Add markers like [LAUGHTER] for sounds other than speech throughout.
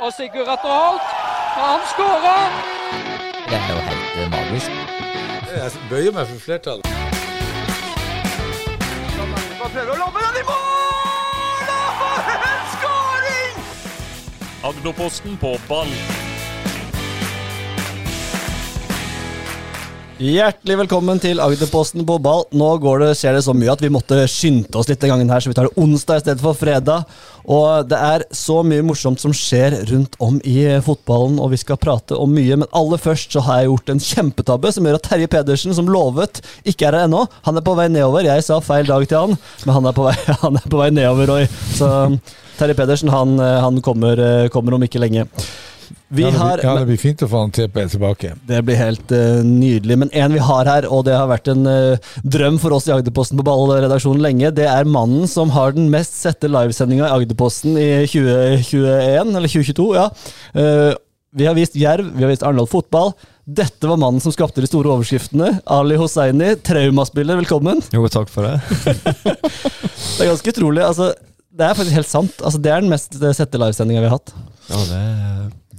Og Sigurd Atter Holt, han skårer! Det er jo helt eh, magisk. Jeg bøyer meg for flertallet. prøver å lobbe den i mål! Og for en skåring! Agderposten på ball. Hjertelig velkommen til Agderposten på ball. Nå det, skjer det så mye at vi måtte skynde oss litt den gangen her, så vi tar det onsdag i stedet for fredag. Og det er så mye morsomt som skjer rundt om i fotballen, og vi skal prate om mye. Men aller først så har jeg gjort en kjempetabbe som gjør at Terje Pedersen, som lovet, ikke er her ennå. Han er på vei nedover. Jeg sa feil dag til han, men han er på vei, [LAUGHS] er på vei nedover, Roy. Så Terje Pedersen, han, han kommer, kommer om ikke lenge. Vi ja, det, har, blir, ja, det blir fint å få han TP tilbake. det blir helt uh, nydelig. Men en vi har her, og det har vært en uh, drøm for oss i Agderposten på ballredaksjonen lenge, det er mannen som har den mest sette livesendinga i Agderposten i 2021, eller 2022. ja. Uh, vi har vist Jerv, vi har vist Arendal fotball. Dette var mannen som skapte de store overskriftene. Ali Hosseini, traumaspiller, velkommen. Jo, takk for det. [LAUGHS] Det er ganske utrolig. altså det er faktisk helt sant. Altså, det er den mest sette livesendinga vi har hatt. Ja, det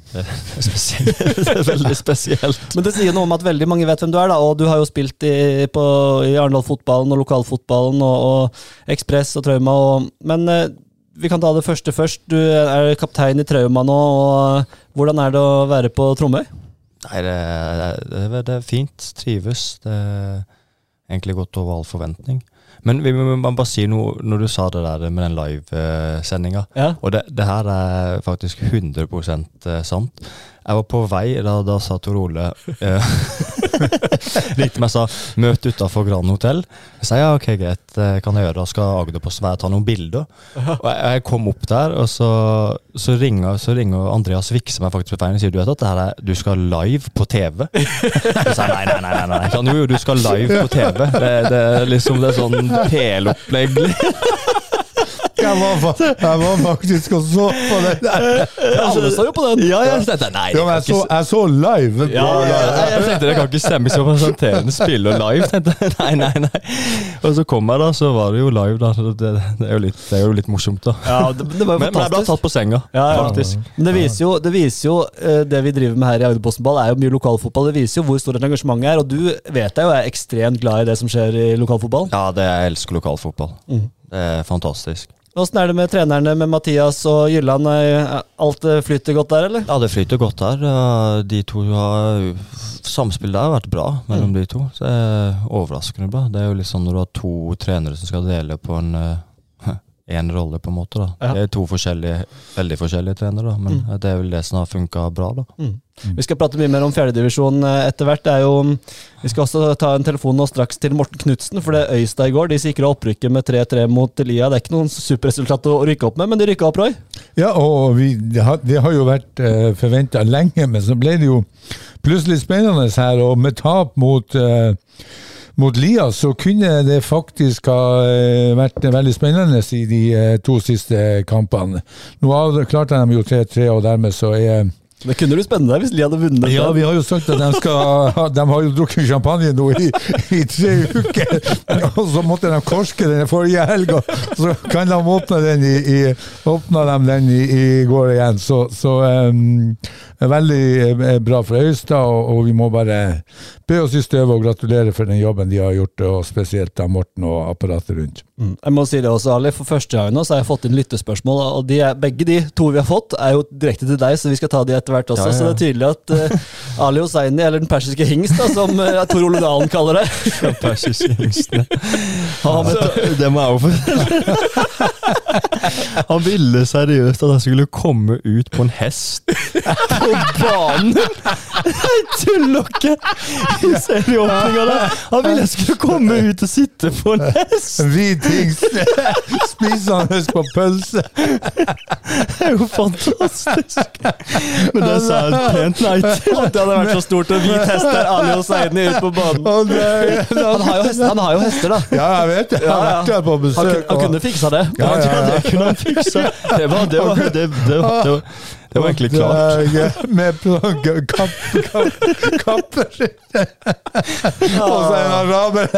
spesielt. [LAUGHS] det er veldig spesielt. Men det sier noe om at veldig mange vet hvem du er, da. Og du har jo spilt i, på, i Arendal-fotballen og lokalfotballen og, og Ekspress og Trauma. Og, men eh, vi kan ta det første først. Du er kaptein i Trauma nå. og Hvordan er det å være på Tromøy? Nei, det, det, det, det er fint. Trives. Det er egentlig godt over all forventning. Men vi må bare si noe når du sa det der med den livesendinga. Ja. Og det, det her er faktisk 100% sant. Jeg var på vei, da, da sa Tor Ole [LAUGHS] eh, meg og sa 'møt utafor Grand Hotell'. Jeg sa ja, ok, greit, kan jeg gjøre det. Skal Agderposten være ta noen bilder? Og jeg, jeg kom opp der, og så, så, ringer, så ringer Andreas Vikse meg faktisk på feil og sier du vet at det her er, du skal live på TV. [LAUGHS] Jeg sa nei, nei, nei. nei, nei. Så, jo, jo, du skal live på TV. Det, det liksom det er sånn PL-opplegg. Jeg var, jeg var faktisk og så på den der. Alle så jo på den! Ja, jeg, tenkte, nei, Ja, men jeg, så, jeg så live. Ja, ja, ja, jeg tenkte det kan ikke stemme så presenterende spiller live. tenkte jeg. [LAUGHS] Nei, nei, nei. Og så kom jeg, da, så var det jo live. da. Det, det, er, jo litt, det er jo litt morsomt, da. Ja, det, det var jo Men, men jeg ble tatt på senga, Ja, ja. faktisk. Men det viser jo, det, viser jo eh, det vi driver med her i Agderposten Ball, er jo mye lokalfotball. Det viser jo hvor stort engasjementet er. Og du vet jeg jo er ekstremt glad i det som skjer i lokalfotball. Ja, det, jeg elsker lokalfotball. Mm. Det er fantastisk. Åssen er det med trenerne med Mathias og Jylland? Er Alt eh, flyter godt der, eller? Ja, det flyter godt der. De to har Samspillet der har vært bra mellom de to. Så det er overraskende bra. Det er jo litt sånn når du har to trenere som skal dele på en én rolle, på en måte. da. Ja. Det er to forskjellige, veldig forskjellige trenere, da. men det er vel det som har funka bra. da. Vi skal prate mye mer om fjerdedivisjon etter hvert. Det er jo, vi skal også ta en telefon nå straks til Morten Knutsen, for det er Øystad i går. De sikra opprykket med 3-3 mot Lia. Det er ikke noen superresultat å rykke opp med, men de rykka opp, Roy. Ja, og vi, det, har, det har jo vært uh, forventa lenge, men så ble det jo plutselig spennende her. Og med tap mot, eh, mot Lia, så kunne det faktisk ha eh, vært veldig spennende i de eh, to siste kampene. Nå klarte de jo 3-3, og dermed så er Det kunne du spenne deg hvis de hadde vunnet. Ja, vi har jo sagt at de skal De har jo drukket champagne nå i, i tre uker, og så måtte de korske den forrige helga. Så kan de åpne den i, i de den i, i går igjen. Så, så um, veldig eh, bra for Øystad, og, og vi må bare be oss i støvet og gratulere for den jobben de har gjort, og spesielt da Morten og apparatet rundt. Mm. Jeg må si det også, Ali. For første gang nå så har jeg fått inn lyttespørsmål, og de begge de to vi har fått, er jo direkte til deg, så vi skal ta de etter hvert også. Ja, ja. Så det er tydelig at uh, Ali Hosseini, eller den persiske hingst, da, som uh, Tor Ole Dalen kaller det [LAUGHS] Den Persiske hingstene. Han, det må jeg jo fortelle. [LAUGHS] Han ville seriøst at jeg skulle komme ut på en hest på banen! Jeg tuller ikke! I serieåpninga der. Han ville jeg skulle komme ut og sitte på en hest! Hvit hingst spisende på pølse. Det er jo fantastisk! [LAUGHS] Men det sa jeg pent nei til. At det hadde vært så stort og hvit [LAUGHS] hest der, Ali Hosseini ut på banen. Han har jo hester, han har jo hester da. ja, jeg vet det. Jeg har vært der på Han, besøk. kunne- han kunne fiksa det. Ja, ja, ja. Det kunne han fiksa. Det var, det var, det, det, det var, det var, det var egentlig klart. Er Med på kapp, kapp, kapper. Og så en araber [LAUGHS]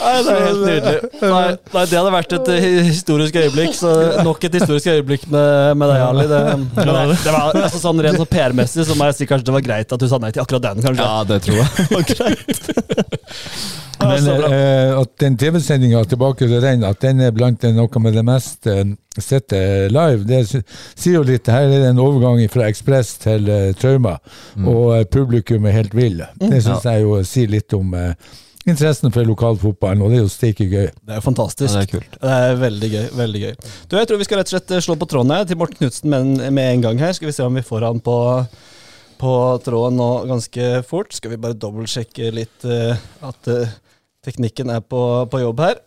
Nei, det er helt nydelig. Nei, nei, det hadde vært et eh, historisk øyeblikk. Så nok et historisk øyeblikk med, med deg, Ali. Det, det, det var altså, sånn Rent sånn PR-messig så må jeg si kanskje det var greit at du sa nei til akkurat den. kanskje. Ja, det tror jeg. [LAUGHS] [LAUGHS] Ja, Men eh, at den TV-sendinga tilbake til den, at den er blant den, noe med det mest eh, sette live, det sier jo litt. Her er det en overgang fra Ekspress til eh, Trauma, og eh, publikum er helt vill. Det syns jeg jo sier litt om eh, interessen for lokalfotballen, og det er jo steike gøy. Det er jo fantastisk. Ja, det er kult. Det er veldig gøy. veldig gøy. Du, Jeg tror vi skal rett og slett eh, slå på tråden her til Morten Knutsen med, en- med en gang her. Skal vi se om vi får han på, på tråden nå ganske fort. Skal vi bare dobbeltsjekke litt uh, at uh, teknikken er på, på jobb her.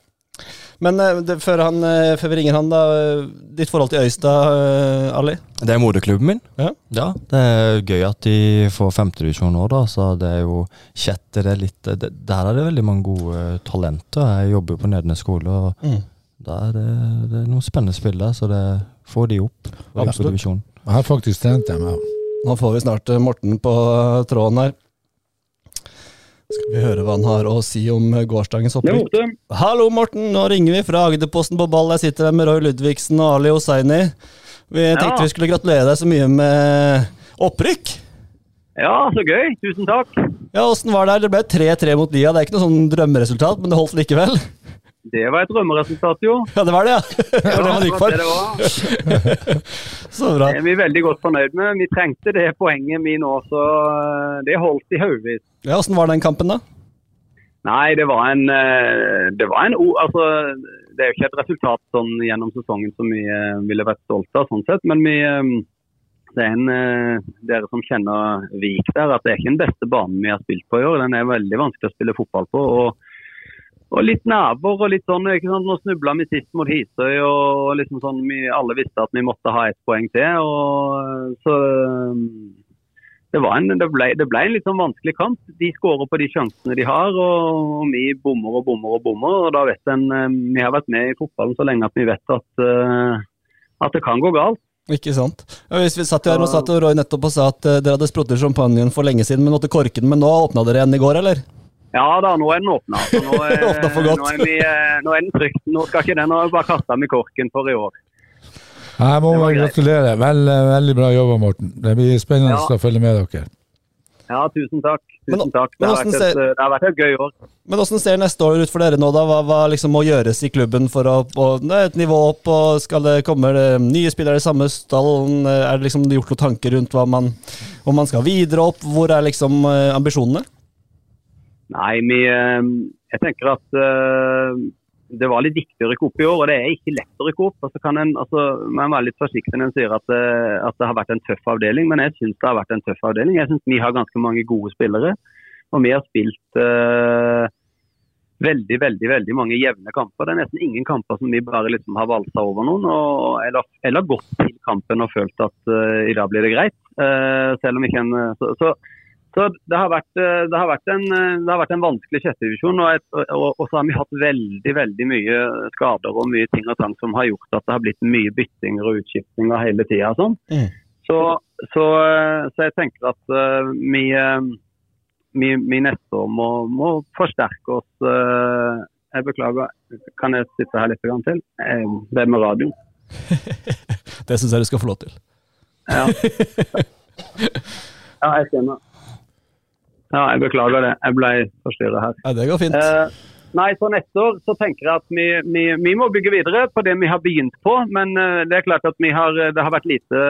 Men eh, det, før, han, eh, før vi ringer han, da. eh, Ditt forhold til Øystad, Ali? Det er moderklubben min. Ja. Det er gøy at de får femtedivisjon nå, da. Så det er jo sjette det er litt det, Der er det veldig mange gode talenter. Jeg jobber jo på Nednes skole, og Mm. der er det, det er noen spennende spillere, så det får de opp. Absolutt. Jeg har faktisk trent dem. Ja. Nå får vi snart Morten på tråden her. Skal vi høre hva han har å si om eh, gårsdagens opprykk? Hallo, Morten. Nå ringer vi fra Agderposten på ball. Jeg sitter her med Roy Ludvigsen og Ali Hosseini. Vi tenkte vi skulle gratulere deg så mye med opprykk. Ja, så gøy. Tusen takk. Ja, Åssen var det? Det ble 3-3 mot Lia. Det er ikke noe sånn drømmeresultat, men det holdt likevel. Det var et drømmeresultat, jo. Ja, det var det, ja. [LAUGHS] Det var det man gikk for. [LAUGHS] Så bra. Det er vi veldig godt fornøyd med. Vi trengte det poenget vi nå, så eh, det holdt i hodet. Ja, Åssen var den kampen, da? Nei, det var en, eh, det var en altså, Det er jo ikke et resultat sånn gjennom sesongen som vi eh, ville vært stolte av, sånn sett. Men vi, det er en, dere som kjenner Vik der, at det er ikke den beste banen vi har spilt på i år. Den er veldig vanskelig å spille fotball på. og og litt naboer og litt sånn. ikke sant? Nå snubla vi sist mot Hisøy, og liksom sånn, vi alle visste at vi måtte ha ett poeng til. og så det, var en, det, ble, det ble en litt sånn vanskelig kamp. De skårer på de sjansene de har, og, og vi bommer og bommer og bommer. og da vet en, eh, Vi har vært med i fotballen så lenge at vi vet at, eh, at det kan gå galt. Ikke sant. Hvis vi satt her og satt og Roy nettopp og sa at eh, dere hadde spruttet champagnen for lenge siden, men måtte korke den, men nå åpna dere igjen i går, eller? Ja da, nå er den åpna. Nå, [LAUGHS] er- Åpnet for godt. nå, er vi, eh, nå er den trygt. Nå skal ikke den, bare kaste med korken for i år. Jeg må bare gratulere. Vel, veldig bra jobba, Morten. Det blir spennende Ja. å følge med dere. Ja, tusen takk. Men- takk. Det har, vært et, ser- eh, det har vært et gøy år. Men Hvordan ser neste år ut for dere nå, da? Hva, hva liksom må gjøres i klubben for å er et nivå opp? og Skal det komme det nye spillere i samme stallen? Er det liksom gjort noen tanker rundt hva man, om man skal videre opp? Hvor er liksom eh, ambisjonene? Nei, vi, eh, jeg tenker at eh, det var litt viktig å rykke opp i år, og det er ikke lett å rykke opp. Altså kan en, altså, man være litt forsiktig når en sier at, eh, at det har vært en tøff avdeling, men jeg syns det har vært en tøff avdeling. Jeg syns vi har ganske mange gode spillere, og vi har spilt eh, veldig veldig, veldig mange jevne kamper. Det er nesten ingen kamper som vi bare liksom har valsa over noen, og, eller, eller gått til kampen og følt at eh, i dag blir det greit. Eh, selv om ikke en, så, så så det har vært, eh, det har vært, en, eh, det har vært en vanskelig sjettedivisjon. Og, og, og så har vi hatt veldig veldig mye skader og mye ting og tang som har gjort at det har blitt mye byttinger og utskiftinger hele tida. Sånn. Mm. Så, så, eh, så jeg tenker at uh, vi, vi, vi neste år må, må forsterke oss. Uh, Jeg beklager, kan jeg sitte her litt til? Det er med radio. [LAUGHS] Det syns jeg du skal få lov til. Ja, [LAUGHS] ja jeg skjønner. Ja, jeg beklager det. Jeg ble forstyrra her. Ja, det går fint. Eh, nei, så neste år så tenker jeg at vi, vi, vi må bygge videre på det vi har begynt på. Men eh, det er klart at vi har, det har vært lite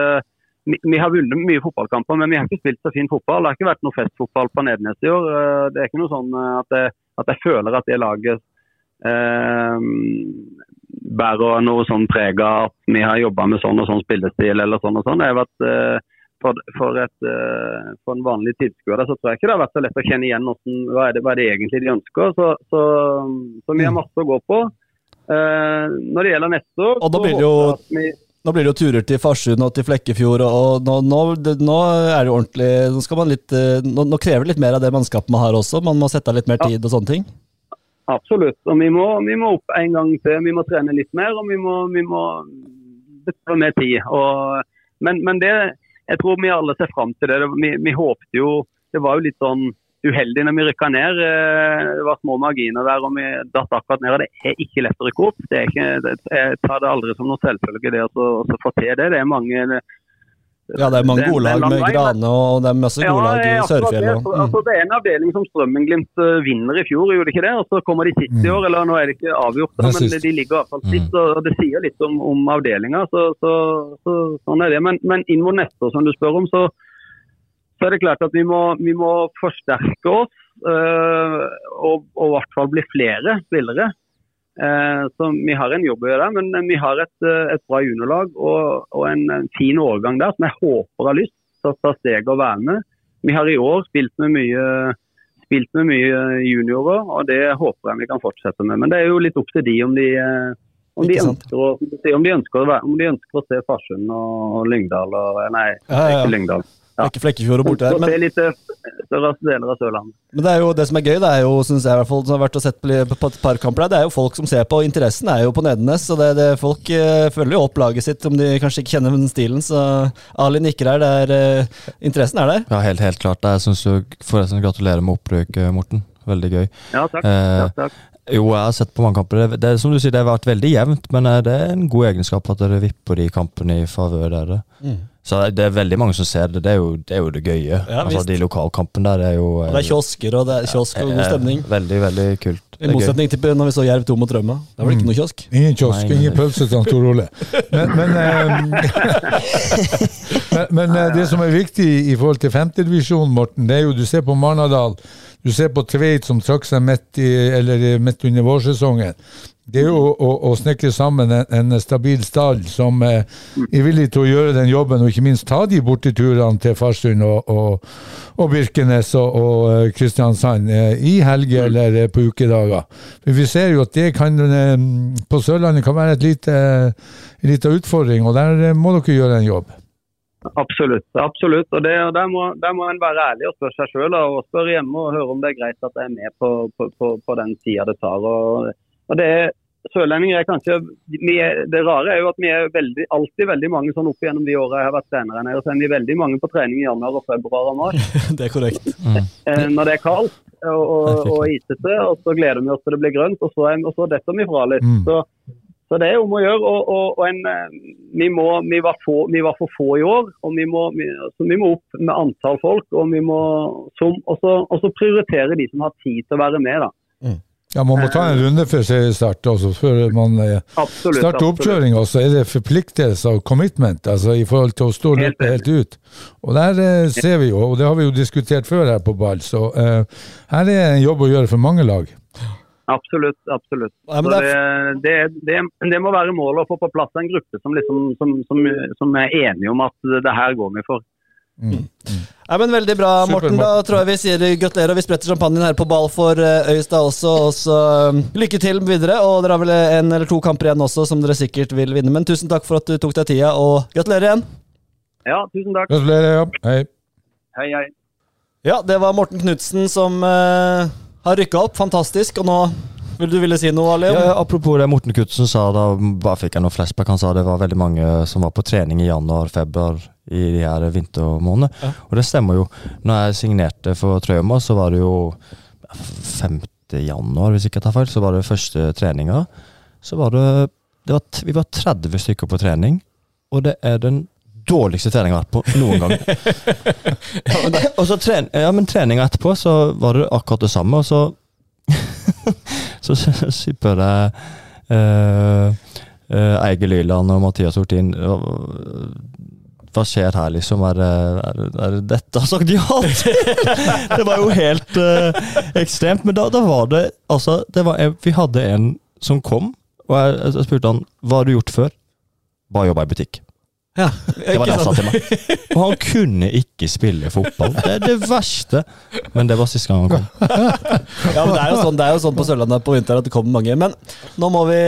vi, vi har vunnet mye fotballkamper, men vi har ikke spilt så fin fotball. Det har ikke vært noe festfotball på Nednes i år. Eh, det er ikke noe sånn eh, at jeg, at jeg føler at det laget eh, bærer noe sånn preg av at vi har jobba med sånn og sånn spillestil eller sånn og sånn. Det har vært eh, for, for, et, eh, for en vanlig tilskuer så tror jeg ikke det har vært så lett å kjenne igjen hvordan, hva, er det, hva er det egentlig de ønsker. Så, så, så vi har masse å gå på. Eh, når det gjelder neste år Og da blir det jo- Nå blir det jo turer til Farsund og til Flekkefjord, og nå, nå, nå er det jo ordentlig Nå, skal man litt, eh, nå, nå krever det litt mer av det mannskapet man har også. Man må sette av litt mer tid og sånne ting. Absolutt. Og vi må, vi må opp en gang til. Vi må trene litt mer, og vi må, vi må mer tid. Og, men, men det, jeg tror vi alle ser fram til det. Vi, vi håpte jo Det var jo litt sånn uheldig når vi rykka ned. Eh, Det var små marginer der og vi datt akkurat ned. Det er ikke lett å rykke opp. Ikke, jeg tar det aldri som noe selvfølge det å få til det. Det er mange Ja, det er mange gode lag med Grane, og det er masse gode lag i det. Mm. Altså, det er en avdeling som Strømmen-Glimt eh, vinner i fjor, gjorde det ikke det? Og så kommer de sist i Mm. år, eller nå er det ikke avgjort, Det men de ligger i hvert fall Mm. sist. Og det sier litt om, om avdelinga, så, så, så sånn er det. Men, men inn mot neste år, som du spør om, så, så er det klart at vi må, vi må forsterke oss. og, og i hvert fall bli flere spillere. Eh, så Vi har en jobb å gjøre men vi har et, eh, et bra juniorlag og, og en, fin årgang der som jeg håper har lyst til å ta steget og være med. Vi har i år spilt med mye spilt med mye juniorer, og det håper jeg vi kan fortsette med. Men det er jo litt opp til de om de, eh, om de, ønsker, å, om de, ønsker, å, være, om de ønsker å se Farsund og, Lyngdal og Nei, Ja, ja, ikke. Lyngdal. Ja. Ikke Flekkefjord og borte der. Men, litt eh, større deler av Sørlandet. men det er jo det som er gøy, det er jo, synes jeg i hvert fall, som har vært og sett på, et par kamper der, det er jo folk som ser på. Interessen er jo på Nedenes, så det, det, folk uh, følger jo opp laget sitt om de kanskje ikke kjenner den stilen. Så Ali nikker her, det er, uh, interessen er der. Ja, helt, helt klart. Jeg synes jo Forresten, gratulerer med opprykket, Morten. Veldig gøy. Ja, takk. Eh, takk, takk. Jo, jeg har sett på mange kamper. Det, det, som du sier, det har vært veldig jevnt, men eh, det er en god egenskap at dere vipper de kampene i favør dere. Så det er veldig mange som ser det. Det er jo det, er jo det gøye. Ja, altså, de lokalkampene der er jo Og det er kiosker, og det er kiosk og god eh, stemning. Veldig, veldig kult. I motsetning til når vi så Jerv 2 mot Rømme. Da var det ikke noe kiosk. Ingen kiosk, Nei, ingen pølse til Tor Ole. Men, men, eh, [LAUGHS] men, men eh, det som er viktig i forhold til femtedivisjon, Morten, det er jo du ser på Marnardal, du ser på Tveit som trakk seg midt, i, eller eh, midt under vårsesongen. Det er jo å, å, snekre sammen en, en stabil stall som eh, er villig til å gjøre den jobben, og ikke minst ta de borteturene til Farsund og, og, og Birkenes og, og eh, Kristiansand eh, i helger eller eh, på ukedager. For vi ser jo at det kan eh, på Sørlandet kan være en liten utfordring, og der må dere gjøre en jobb. Absolutt. absolutt. Og, det, og der, må, der må en være ærlig og spørre seg sjøl og spørre hjemme og høre om det er greit at jeg er med på, på, på, på den tida det tar. Og, og det Sørlendinger er kanskje vi er, Det rare er jo at vi er veldig, alltid veldig mange sånn opp gjennom de åra jeg har vært trener her nede. Så er vi veldig mange på trening i januar, og februar og mars [LAUGHS] Det er korrekt. Mm. når det er kaldt og, og, og isete. Og så gleder vi oss til det blir grønt, og så, er, og så detter vi fra litt. Mm. Så, så det er om å gjøre. Og, og, og en, eh, vi, må, vi, var få, vi var for få i år, og vi må, vi, så vi må opp med antall folk. Og vi må som, og så, og så prioritere de som har tid til å være med. da. Ja, Man må ta en runde før seriestart, også, før man eh, Absolutt. starter oppkjøringa. Så er det forpliktelse og commitment altså i forhold til å stå Helt løpet helt ut. Og Der eh, ser vi jo, og det har vi jo diskutert før her på ball, så eh, her er en jobb å gjøre for mange lag. Absolutt. absolutt. Ja, det det, det, det, det må være målet å få på plass en gruppe som, liksom, som, som, som er enige om at det her går vi for. Ja, men Veldig bra, Super, Morten. Da tror jeg vi sier gratulerer, og vi spretter champagnen her på ball for eh, Øystad også. Og så um, lykke til videre. Og dere har vel en eller to kamper igjen også som dere sikkert vil vinne. Men tusen takk for at du tok deg tida, og gratulerer igjen. Ja, tusen takk. Gratulerer. Ja. Hei. Hei, hei. Ja, det var Morten Knutsen som uh, har rykka opp. Fantastisk. Og nå vil du ville si noe, Ali? Ja, apropos det Morten Knutsen sa, da bare fikk jeg noe flashback. Han sa det var veldig mange som var på trening i januar-februar i de her vintermånedene. Ja. Og det stemmer jo. Når jeg signerte for Trauma, så var det jo 5. januar, hvis ikke jeg tar feil, så var det første treninga. Så var det, det var, Vi var 30 stykker på trening, og det er den dårligste treninga jeg har vært på noen gang. [LAUGHS] og så tren, ja, men treninga etterpå så var det akkurat det samme, og så [LAUGHS] så sipper jeg uh, Eiger Lyland og Mathias Hortin uh, hva skjer her, liksom? Er, er, er det dette har sagt ja til? [LAUGHS] det var jo helt uh, ekstremt. Men da, da var det altså det var, Vi hadde en som kom, og jeg, jeg spurte han hva har du gjort før. Bare jobba i butikk. Ja, Det var det han sa til meg. Og han kunne ikke spille fotball. Det er det verste. Men det var siste gang han kom. Ja, men det er jo sånn, det er jo sånn på Sørlandet på vinteren at det kommer mange. Men nå må vi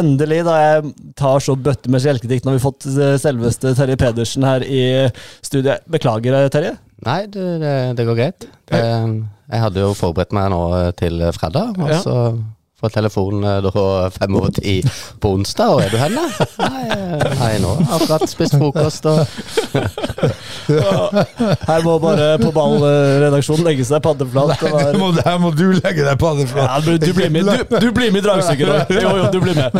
endelig, da jeg tar så bøtte med skjelkedikt, nå har vi fått eh, selveste Terje Pedersen her i studiet. Beklager, eh, Terje. Nei, det, det, det går greit. Det, jeg hadde jo forberedt meg nå til fredag, og Ja. så får telefon eh, da fem over ti på onsdag. Og er du henne? Nei, eh, nei, nå akkurat spist frokost og Her må bare på ballredaksjonen legge seg paddeflat. Det var- Her må, her må du legge deg paddeflat. Ja, du, du, blir med, du, du blir med i dragstykket, Roy. [LAUGHS] Jo, jo, du blir med.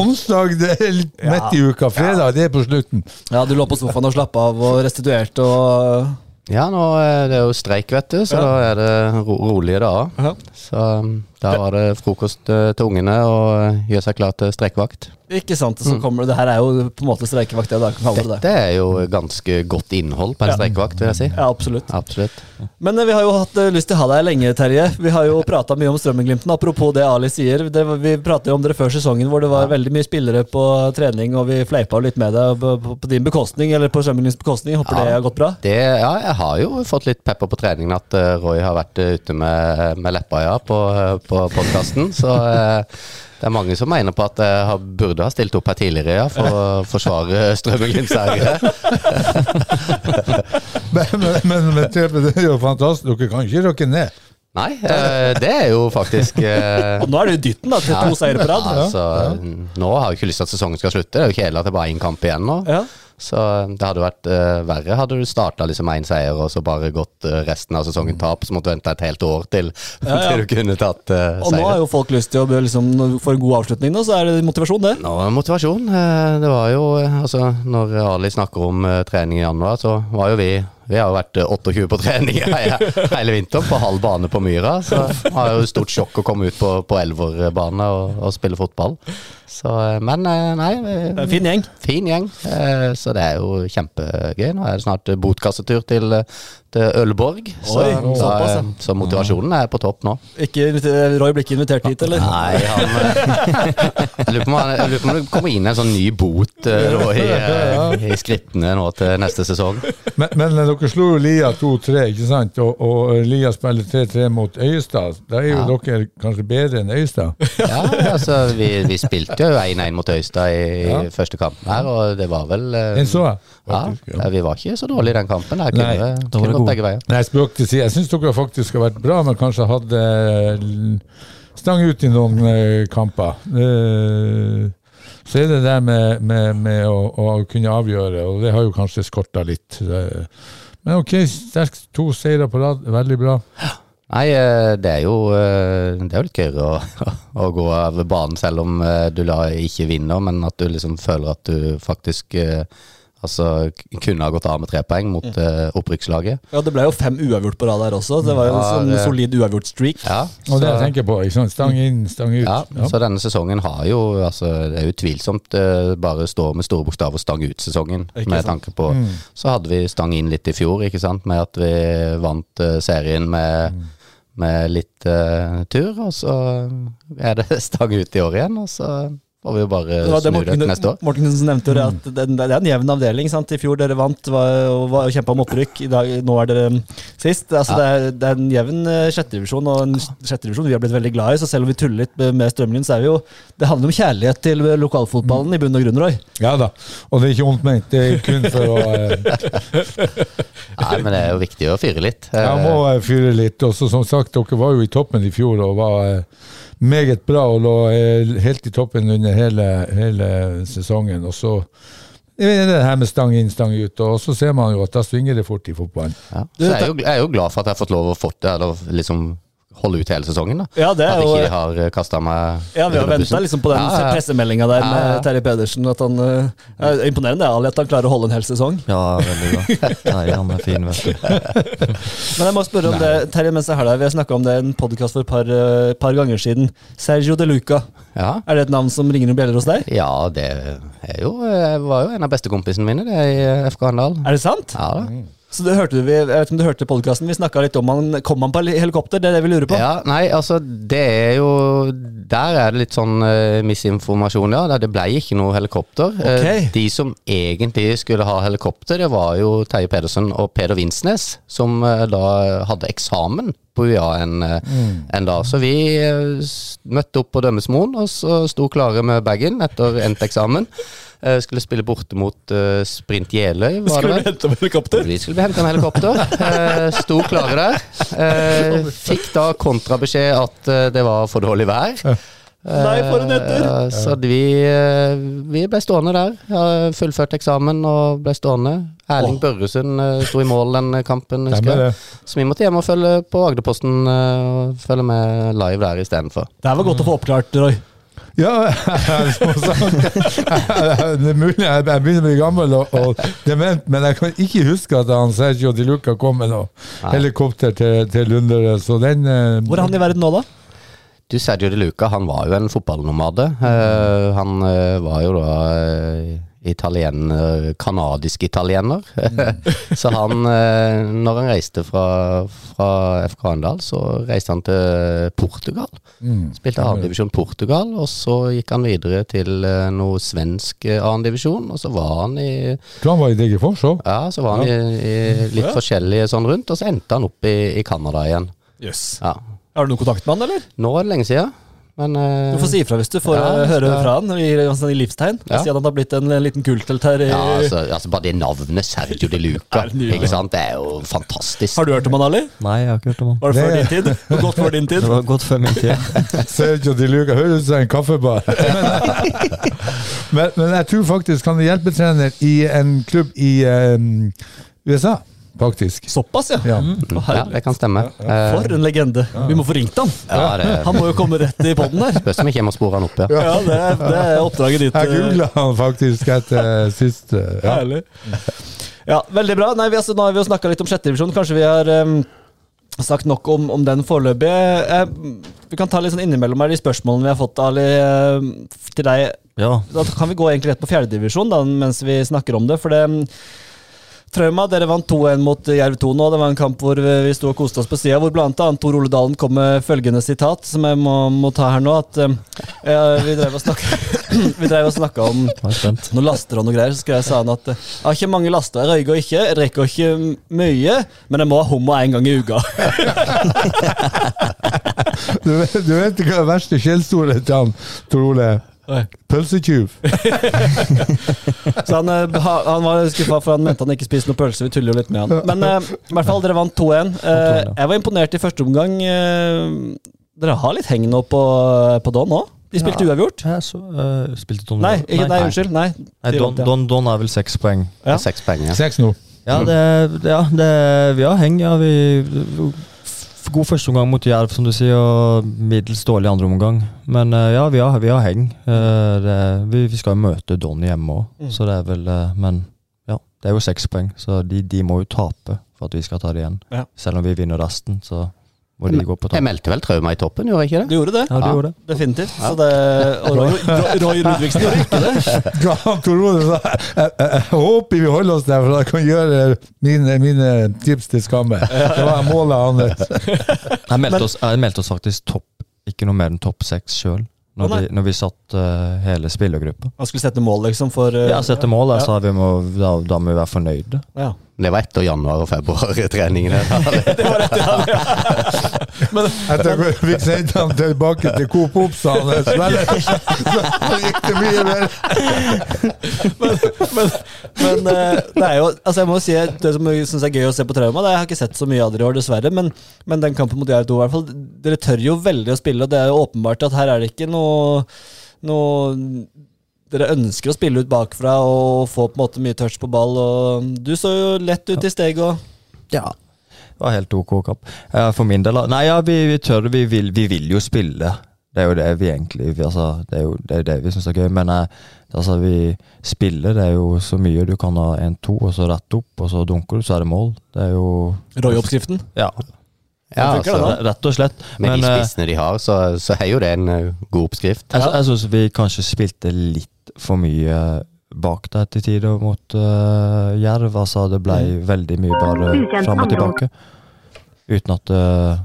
Onsdag det er litt midt i uka. Fredag det er på slutten. Ja, du lå på sofaen og slappa av og restituerte og Ja, nå er det jo streik, vet du, så Ja. da er det ro rolige dager. Ja. Så um, da var det frokost eh, til ungene og eh, gjøre seg klar til streikevakt. Ikke sant, så kommer det Det her er jo på en måte streikevakt, Ja, det det. Dette er jo ganske godt innhold på en Ja. streikevakt, vil jeg si. Ja, absolutt. Absolutt. Men eh, vi har jo hatt lyst til å ha deg lenge, Terje. Vi har jo prata mye om Strømmen-Glimten. Apropos det Ali sier. Det, vi pratet jo om dere før sesongen hvor det var veldig mye spillere på trening, og vi fleipa litt med deg på, på, din bekostning, eller på Strømmen-Glimtens bekostning. Håper Ja. det har gått bra. Det, ja, jeg har jo fått litt pepper på treningen at Roy har vært ute med, med leppa ja, på, på podkasten. Så eh, det er mange som mener på at jeg har, burde ha stilt opp her tidligere ja, for å forsvare Strømmen-Glimt-seire. [LAUGHS] Men, men, men, men det er jo fantastisk. Dere kan ikke rokke ned. Nei, eh, det er jo faktisk eh, Og nå er det jo dytten da, til to seire på rad. Altså, Nå har jeg ikke lyst til at sesongen skal slutte. Det er jo kjedelig at det bare er én kamp igjen nå. Ja. Så det hadde vært uh, verre hadde du starta liksom én seier og så bare gått uh, resten av sesongen tap, så måtte du vente et helt år til, Ja, ja. [LAUGHS] til du kunne tatt uh, Og nå har jo folk lyst til å liksom, få en god avslutning, nå, så er det motivasjon, det. Nå er motivasjon. Eh, Det var jo eh, Altså, når Ali snakker om eh, trening i januar, så var jo vi Vi har jo vært eh, 28 på trening [LAUGHS] hele vinteren, på halv bane på Myra. Så det var jo stort sjokk å komme ut på, på elverbane og, og spille fotball. Så, eh, men eh, nei Det er eh, fin gjeng. Fin gjeng, eh, så det er jo kjempegøy. Nå er det snart botkassetur til, eh, til Ølborg, så, Oi, så, er- så motivasjonen er på topp nå. Ikke, Roy blir ikke invitert hit, eller? Nei, han eh, [LAUGHS] Jeg lurer på om det kommer inn en sånn ny bot eh, i, eh, [LAUGHS] i skrittene nå til neste sesong. Men, men dere slo jo Lia 2-3, ikke sant? Og, og Lia spiller 3-3 mot Øyestad. Da er jo Ja. dere kanskje bedre enn Øyestad. [LAUGHS] Ja, altså Vi, vi spilte jo 1-1 mot Øyestad i, Ja. første kampen her, og det var vel eh, Den så jeg. Ja, faktisk, ja. Vi var ikke så dårlige i den kampen. Nei, kunne, var kunne det gått god. begge veier. Nei, spøk til side. Jeg syns dere faktisk har vært bra, men kanskje hadde stang ut i noen eh, kamper. Eh, så er det der med, med, med å, å kunne avgjøre, og det har jo kanskje skorta litt. Eh, Men ok, sterkt to seire på rad, veldig bra. Nei, eh, det er jo, eh, det er jo litt gøyere å, [LAUGHS] å gå av banen selv om eh, du ikke vinner, men at du liksom føler at du faktisk eh, altså, kunne ha gått av med tre poeng mot uh, opprykkslaget. Ja, Det ble jo fem uavgjort på rad her også. Det var jo en sånn solid uavgjort streak. Ja, Og det så- jeg tenker på, ikke sant? stang inn, stang ut. Ja, Ja. så denne sesongen har jo altså, Det er jo tvilsomt eh, bare står med store bokstaver stang ut-sesongen. Ikke Med sant. tanke på Så hadde vi stang inn litt i fjor, ikke sant, med at vi vant uh, serien med, med litt uh, tur. Og så er det [LAUGHS] stang ut i år igjen, og så får vi jo bare Det snu det neste år. Mortensen nevnte, jo det at det, det er en jevn avdeling. sant? I fjor dere vant var, og, kjempa om opprykk. I dag, nå er dere mm, sist. Altså, det, er, det er en jevn sjetterevisjon, sjettedivisjon, og en sjetterevisjon vi har blitt veldig glad i. Så selv om vi tuller litt med- med så er vi jo Det handler om kjærlighet til lokalfotballen i bunn og grunn, Roy. Ja da, og det er ikke ondt ment. Det er kun for å eh, [LAUGHS] Nei, men det er jo viktig å fyre litt. Jeg må Eh, eh, fyre litt. Og så som sagt, dere var jo i toppen i fjor og var eh, meget bra og lå eh, helt i toppen under hele, hele sesongen. Og så er det her med stang inn, stang ut, og så ser man jo at da svinger det fort i fotballen. Ja. Så jeg er, jo, jeg er jo glad for at jeg har fått lov å fått det, eller liksom holde ut hele sesongen. da. Ja, det er At ikke de har kasta meg Ja, vi har venta liksom på den Ja, ja. pressemeldinga der med ja. Terje Pedersen. At han, uh, er imponerende Ali, at han klarer å holde en hel sesong. Ja, veldig bra. Nei, han er fin, vet du. [LAUGHS] Men jeg må spørre om det, Terje, mens jeg har deg. Vi har snakka om det i en podkast for et par, eh, par ganger siden. Sergio De Luca. Ja. Er det et navn som ringer noen bjeller hos deg? Ja, det er jo, jeg var jo en av bestekompisene mine det i FK Handal. Er det sant? Ja da. Så det hørte vi, Jeg vet ikke om du hørte podkasten, vi snakka litt om han Kom han på helikopter? Det er det vi lurer på. Ja, nei, altså det er jo Der er det litt sånn uh, misinformasjon, ja. Det ble ikke noe helikopter. Okay. Uh, de som egentlig skulle ha helikopter, det var jo Terje Pedersen og Peder Vinsnes, som uh, da hadde eksamen på UiA en, mm. en dag. Så vi eh, møtte opp på Dømmesmoen, og så sto klare med bagen etter endt eksamen. Eh, skulle spille borte mot eh, Sprint Jeløy, var Skulle vi du hente med helikopter? Vi skulle hente en helikopter. Eh, sto klare der. Eh, fikk da kontrabeskjed at det var for dårlig vær. Nei, for en etter! Så vi, vi ble stående der. Jeg fullførte eksamen og ble stående. Erling Børresund eh, sto i mål den kampen, husker jeg. Så vi måtte hjem og følge på Agderposten og følge med live der istedenfor. Det her var godt å få oppklart, Roy. Ja, som [LAUGHS] sagt, det er mulig jeg begynner å bli gammel og, og dement, men jeg kan ikke huske at han Sergio Di Luca kom med noe helikopter til, til Lundere, så den eh, Hvor er han i verden nå, da? Du, Sergio De Luca han var jo en fotballnomade. Uh, han uh, var jo da uh, italiener, kanadisk italiener. [LAUGHS] så han, eh, når han reiste fra, fra FK Arendal, så reiste han til Portugal. mm. Spilte A-divisjon Portugal, og så gikk han videre til eh, noe svensk eh, A-divisjon, og så var han i Så han var i Degerfors òg. Ja, så var han i, i litt forskjellige sånn rundt, og så endte han opp i, i Canada igjen. Jøss. Ja. Har du noen kontakt med han, eller? Nå er det lenge siden, men uh, Du får si ifra hvis du får Ja, eh, høre skal- fra han i, i livstegn. Ja. Si at han har blitt en, en liten kulthelt her. I, Ja, altså, altså Bare det navnet Sergio de Luca, [LAUGHS] det ikke sant? det er jo fantastisk. Har du hørt om han, Ali? Nei, jeg har ikke hørt om han. Var det før din tid? Hvor Godt før din tid? Det var godt før [LAUGHS] min tid. [LAUGHS] Sergio de Luca høres ut som en kaffebar. men, men jeg tror faktisk han er hjelpetrener i en klubb i um, USA, faktisk. Såpass, ja. Ja. Å, Ja, det kan stemme. For Eh, en legende. Vi må få ringt han. ja, det Han må jo komme rett i poden her. spørs om vi kommer og sporer han opp, ja. Ja, det er, det er oppdraget ditt. Jeg eh, googla han faktisk etter sist. Ja. Herlig. Ja, veldig bra. Nei, vi, altså, nå har vi jo snakka litt om sjette divisjon. Kanskje vi har um, sagt nok om, om den foreløpig. Eh, vi kan ta litt sånn innimellom her de spørsmålene vi har fått, Ali, eh, til deg. Ja, Da kan vi gå egentlig rett på fjerdedivisjon mens vi snakker om det. For det Trauma, dere vant 2-1 mot Jerv 2 nå. Det var en kamp hvor vi sto og koste oss på sida, hvor blant annet Tor Ole Dalen kom med følgende sitat, som jeg må, må ta her nå. At uh, vi drev og snakka [CLEARS THROAT] om er noen laster og noe greier, så skal jeg sa han at eh, jeg har ikke mange laster, jeg røyker ikke, jeg drikker ikke mye, men jeg må ha hummer en gang i uka. [LAUGHS] Du, vet, du vet hva det verste skjellsordet til han, Tor Ole? Oi. Pølsetjuv. [LAUGHS] Så han, eh, han var skuffa, for han mente han ikke spiste noe pølse. Vi tuller jo litt med han. Men uh, i hvert fall, dere vant 2-1. Uh, jeg var imponert i første omgang. Uh, dere har litt heng nå på, på Don òg? De spilte uavgjort? Ja, så, uh, spilte Don Nei, ikke, nei, unnskyld. Nei, Nei, Don, vant, ja. Don, Don er vel seks poeng. Ja. Seks poeng. Ja. Seks nå. Ja, det, ja det, vi har heng. Ja, vi, god førsteomgang mot Jerv, som du sier, og middels dårlig andre omgang. Men eh, ja, vi har, vi har heng. Eh, det, vi, vi skal jo møte Don hjemme òg, Mm. så det er vel eh, Men ja, det er jo seks poeng, så de, de må jo tape for at vi skal ta det igjen. Ja. Selv om vi vinner resten, så må de går på Jeg meldte vel trauma i toppen, gjorde jeg ikke det? Du gjorde det? Ja, du Ja. gjorde det. Definitivt. Så det, og [LAUGHS] Roy, Roy Ludvigsen gjorde ikke det. [LAUGHS] Ja, jeg, jeg, jeg håper vi holder oss der, for jeg kan gjøre mine, mine tips til skamme. Det var målet hans. [LAUGHS] Jeg meldte, oss, jeg meldte oss faktisk topp, ikke noe mer enn topp seks sjøl. Når, vi, når vi satt uh, hele spillergruppa. Man skulle sette mål, liksom, for uh, Ja, sette mål, jeg Ja. sa vi må, da, da må vi være fornøyde. Ja. Det var etter januar og februar-treningene. Etter at vi fikk sendt ham tilbake til Coop Ops, sa. [LAUGHS] Så gikk det mye mer. men men men, det er jo Altså jeg må si Det som jeg synes er gøy å se på Trauma, det jeg har ikke sett så mye av dere i år, dessverre. Men, men den kampen mot Jerv 2, i hvert fall. Dere tør jo veldig å spille, og det er jo åpenbart at her er det ikke noe, noe Dere ønsker å spille ut bakfra og få på en måte mye touch på ball. Og du så jo lett ut i steget Ja. Det var helt ok kamp. Eh, For min del Nei, ja, vi, vi tør det. Vi vil, vi vil jo spille. Det er jo det vi egentlig vi, altså, Det er jo det, er det vi syns er gøy. Men eh, altså, vi spiller, det er jo så mye. Du kan ha 1-2, og så rett opp, og så dunker du, så er det mål. Det er jo Roy-oppskriften. Ja, Ja, altså, rett og slett. med de Men eh, spissene de har, så, så er jo det en eh, god oppskrift. jeg, jeg syns vi kanskje spilte litt for mye bak deg til tider mot uh, Jerv. Altså, det ble veldig mye bare fram og tilbake. Uten at uh,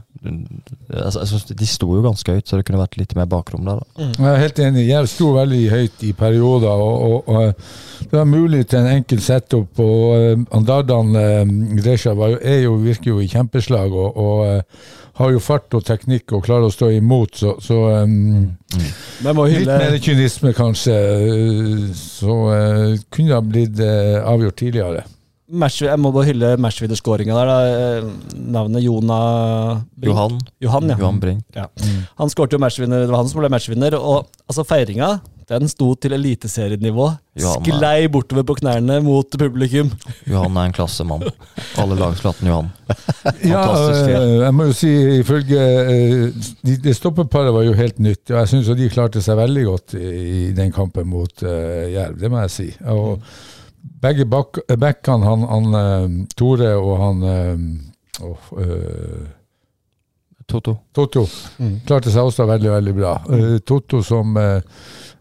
altså, De sto jo ganske høyt, så det kunne vært litt mer bakrom der. Da. Jeg er helt enig. Jerv sto veldig høyt i perioder, og, og, og det var mulig til en enkel setup. og uh, Andardan uh, Gresha var jo, jo, virker jo i kjempeslag og, og eh, har jo fart og teknikk og klarer å stå imot, så, så um, Litt mer kynisme, kanskje. Så uh, kunne det ha blitt uh, avgjort tidligere. match, jeg må bare hylle matchvinnerskåringa der. Da. Eh, Navnet Jona Brink. Johan. Johan, ja. Johan Brink. Ja. Han skårte jo matchvinner, det var han som ble matchvinner. Og altså, feiringa den sto til eliteserienivå. Sklei bortover på knærne mot publikum. Johan er en klassemann. Alle lag skulle hatt en Johan. Ja, Fantastisk ja, øh, jeg må jo si ifølge Det de, stoppeparet var jo helt nytt. og Jeg syns de klarte seg veldig godt i, i den kampen mot uh, Jerv, det må jeg si. Og begge bak, backene, han, han Tore og han øh, uh, Toto. Toto. Mm. klarte seg også veldig, veldig bra. Uh, Toto som uh,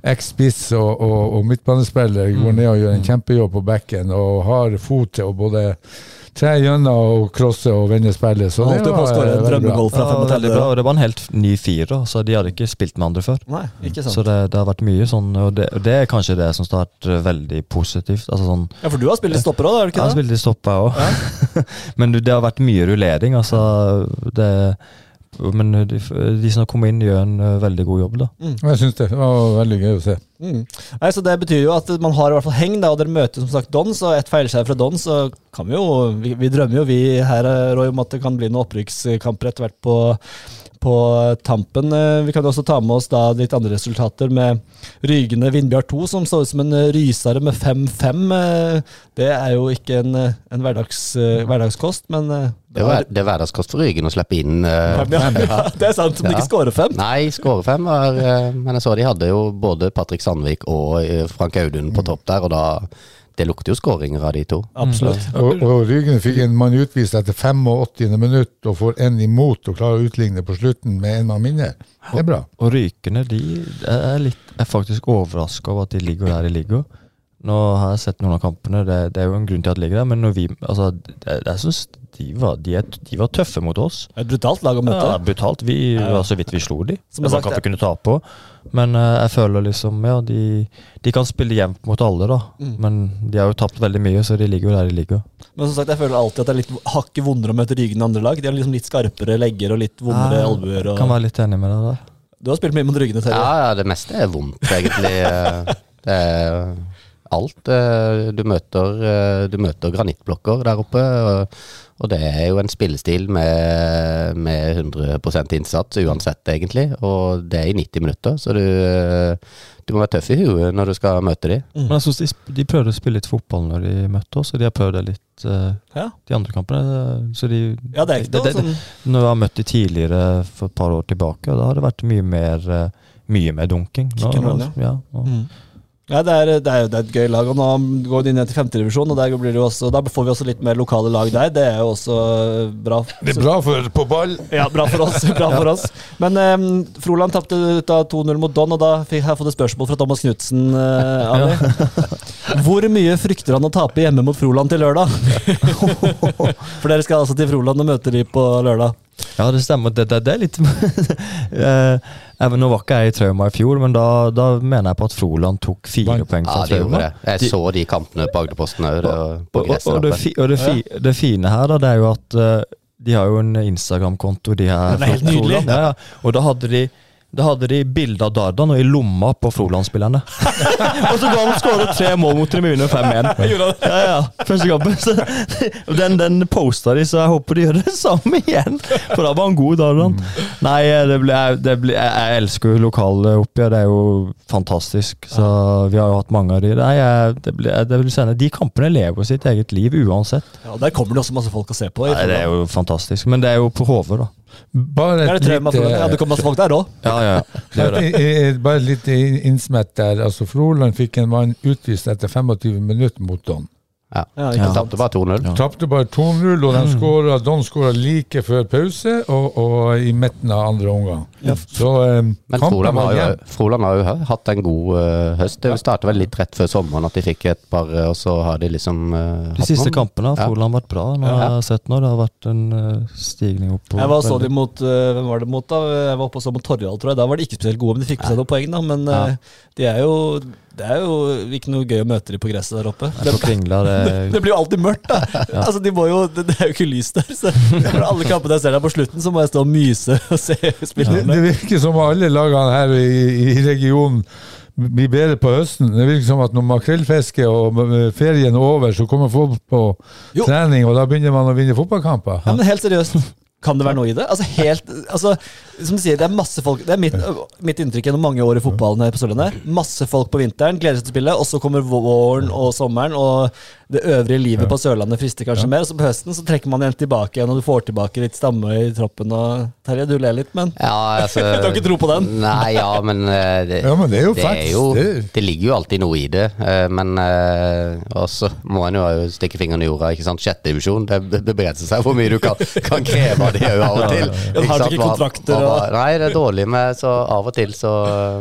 eks-spiss og, og, og midtbanespiller går ned og gjør en kjempejobb på bekken og har fot til å både tre gjennom og crosse og vende spillet. Så det var eh, Ja, veldig 35. bra, og det var en helt ny firer, så de hadde ikke spilt med andre før. Nei, ikke sant. Så det, det har vært mye sånn, og det, og det er kanskje det som har vært eh, veldig positivt. Altså sånn, Ja, for du har spilt i stopper òg, har du jeg har det? spilt i stopper òg, ja. [LAUGHS] men det har vært mye rullering. Altså, det, men de, de som har kommet inn, gjør en eh, veldig god jobb. da. Jeg syns det var veldig gøy å se. Mm. Nei, så Det betyr jo at man har i hvert fall heng, da, og dere møter som sagt Dons. Og et feilskjær fra Dons, så kan vi jo Vi, vi drømmer jo vi her eh, Roy, om at det kan bli noen opprykkskamper etter hvert på, på tampen. Eh, Vi kan også ta med oss da litt andre resultater med Rygende Vindbjart 2, som så ut som en rysere med 5-5. Eh, Det er jo ikke en, en hverdags, eh, hverdagskost, men Det er, det er hverdagskost for Rygen å slippe inn uh, fem, ja. [LAUGHS] Det er sant, men Ja. ikke skåre fem. Nei, skåre fem var Men jeg så de hadde jo både Patrick Sandvik og Frank Audun på topp der, og da Det lukter jo skåringer av de to. Absolutt. Og, og Rygne fikk en mann utvist etter 85. minutt og får en imot og klarer å utligne på slutten med en mann mindre. Det er bra. Og Rykene de er, litt, er faktisk overraska over at de ligger der de ligger. Nå har jeg sett noen av kampene, det, det er jo en grunn til at de ligger der, men når vi altså, jeg, jeg synes de var, de, er, de var tøffe mot oss. Et brutalt lag å møte. Ja, brutalt. Vi var så vidt vi slo de. Som Det var kamp vi kunne tape på Men uh, jeg føler liksom Ja, de, de kan spille jevnt mot alle, da. Mm. Men de har jo tapt veldig mye, så de ligger jo der de ligger. Men som sagt, jeg føler alltid at det er litt hakket vondere å møte Ryggen enn andre lag. De har liksom litt skarpere legger og litt vondere Ja, albuer. Kan være litt enig med deg der. Du har spilt mye mot Ryggene, Terje. Ja, ja, det meste er vondt, egentlig. [LAUGHS] Det er alt. eh, Du møter, eh, du møter granittblokker der oppe, og, det er jo en spillestil med, med 100% innsats uansett, egentlig. Og det er i 90 minutter, så du, eh, du må være tøff i huet når du skal møte dem. Mm. Men jeg synes de, sp- de prøvde å spille litt fotball når de møtte oss, og de har prøvd det litt uh, Ja. de andre kampene. Så de, Ja, det er ikke det- det- sånn Når jeg har møtt de tidligere for et par år tilbake, og da har det vært mye mer, mye mer dunking. Nå, Kick ja. ja, og, mm. Ja, det er, det, er, jo- det er et gøy lag, og nå går de ned til femterevisjon, og der blir det jo også, da får vi også litt mer lokale lag der. Det er jo også bra. Det er bra for på ball. Ja, bra for oss. bra for oss. Men um, Froland tapte ut av 2-0 mot Don, og da fikk jeg fått et spørsmål fra Thomas Knutsen. Uh, ja. Hvor mye frykter han å tape hjemme mot Froland til lørdag? [LAUGHS] For dere skal altså til Froland og møte de på lørdag. Ja, det stemmer. Det, det, det er litt [LAUGHS] eh, jeg- Nå var ikke jeg i trauma i fjor, men da, da mener jeg på at Froland tok fire Vant. poeng fra ja, trauma. Jeg De- så de kampene på Agderposten òg, Og, Og, og, det, fi, og det, fi, det fine her, da, det er jo at eh, de har jo en Instagram-konto, de her. Den er helt nydelig. Ja, ja. Og da hadde de da hadde de bilde av Dardan og i lomma på Froland-spillerne. [LAUGHS] og så ga han skåret tre mål mot Tribune 5-1. Ja, ja, første kampen. Så, den, den posta de, så jeg håper de gjør det [LAUGHS] samme igjen. For da var han god, Dardan. Nei, det ble, det ble, jeg, elsker jo lokale oppgjør. Det er jo fantastisk. Så vi har jo hatt mange av de. Nei, jeg, det ble, det si, de kampene lever sitt eget liv uansett. Ja, Der kommer det også masse folk å se på. Nei, det er jo fantastisk. Men det er jo på Hove, da. Bare et lite, Ja, det kommer masse folk der òg. Ja, ja. Det gjør [LAUGHS] Bare et lite innsmett der. Altså, Froland fikk en mann utvist etter 25 minutter mot Don. Ja. Ja, ikke tapte bare 2-0. Ja. Tapte bare 2-0, og de skåret, Don skåra like før pause og, og i midten av andre omgang. Så um, Men Froland har, jo. Froland har jo hatt en god uh, høst. Det startet vel litt rett før sommeren at de fikk et par, eh, og så har de liksom eh, De siste noen. kampene har Ja. Froland vært bra. Nå Ja. har jeg sett nå, Det har vært en uh, stigning opp. Jeg var så de mot Hvem var det mot, da? Jeg var oppe og så mot Torjald, tror jeg. Da var de ikke spesielt gode, men de fikk med seg noen poeng, da. Men Ja. de er jo Det er jo ikke noe gøy å møte de på gresset der oppe. Det, kringler, det, [LAUGHS] Det blir jo alltid mørkt, da. [LAUGHS] Altså, de må jo, det, det er jo ikke lys der. Så for alle kampene jeg ser der på slutten, så må jeg stå og myse [LAUGHS] og se Det, spillerne. det virker som alle lagene her i, i regionen blir bedre på høsten. Det virker som at når makrellfisket og eh, ferien er over, så kommer folk på Jo. trening, og da begynner man å vinne fotballkamper. Ja, men helt seriøst. Kan det være noe i det? Altså helt, altså, som du sier, Det er masse folk Det er mitt, mitt inntrykk gjennom mange år i fotballen her på Sørlandet. Masse folk på vinteren, gleder seg til å spille, og så kommer våren og sommeren, og det øvrige livet på Sørlandet frister kanskje mer. Og så på høsten så trekker man igjen tilbake igjen, og du får tilbake litt stamme i troppen. Og Terje, du ler litt, men Ja, altså [LAUGHS] Du har ikke tro på den? Nei, ja, men eh, det, Ja, men det er jo det, er jo, Det- ligger jo alltid noe i det. eh, Men eh, også må en jo stikke fingeren i jorda. ikke sant? Sjette divisjon, det det begrenser seg hvor mye du kan, kan kreve av gjør jo av og til. [LAUGHS] Ja, har du ikke kontrakter og- Nei, det er dårlig med Så av og til så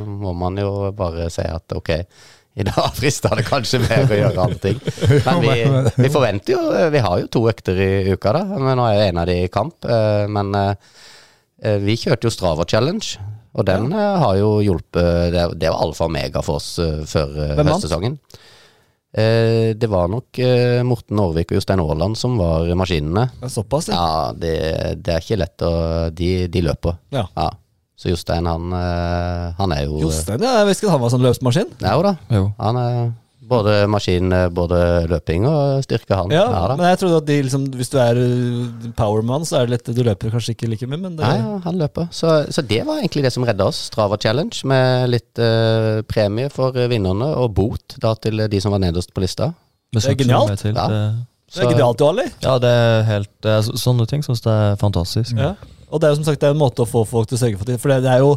må man jo bare si at ok, i dag [LAUGHS] frister det kanskje mer å gjøre andre ting. [LAUGHS] Men vi, vi forventer jo Vi har jo to økter i uka, da. Men nå er jo en av de i kamp. eh, Men eh, eh, vi kjørte jo Strava Challenge. Og den eh, har jo hjulpet Det, det var alfa og mega for oss eh, før høstsesongen. Vant? Eh, det var nok eh, Morten Aarvik og Jostein Aaland som var maskinene. såpass, ja. Ja, det, det er ikke lett å De, de løper. Ja. Så Jostein, han, eh, han er jo Jostein, ja, jeg visste ikke han var sånn løpsmaskin. Ja jo da. Jo. Han er både maskin, eh, både løping og styrke, han. Ja, da. men jeg trodde at de liksom, hvis du er uh, powerman, så er det litt Du løper kanskje ikke like mye, men det, Nei, ja, han løper. Så, så det var egentlig det som redda oss. Strava Challenge med litt eh, premie for eh, vinnerne, og bot da til de som var nederst på lista. Det er genialt. Til, Ja. det, det er genialt, Ali. ja, det er helt det er, Sånne ting syns jeg er fantastisk. Ja. Og det er jo som sagt det er en måte å få folk til å sørge for det. For det, det er jo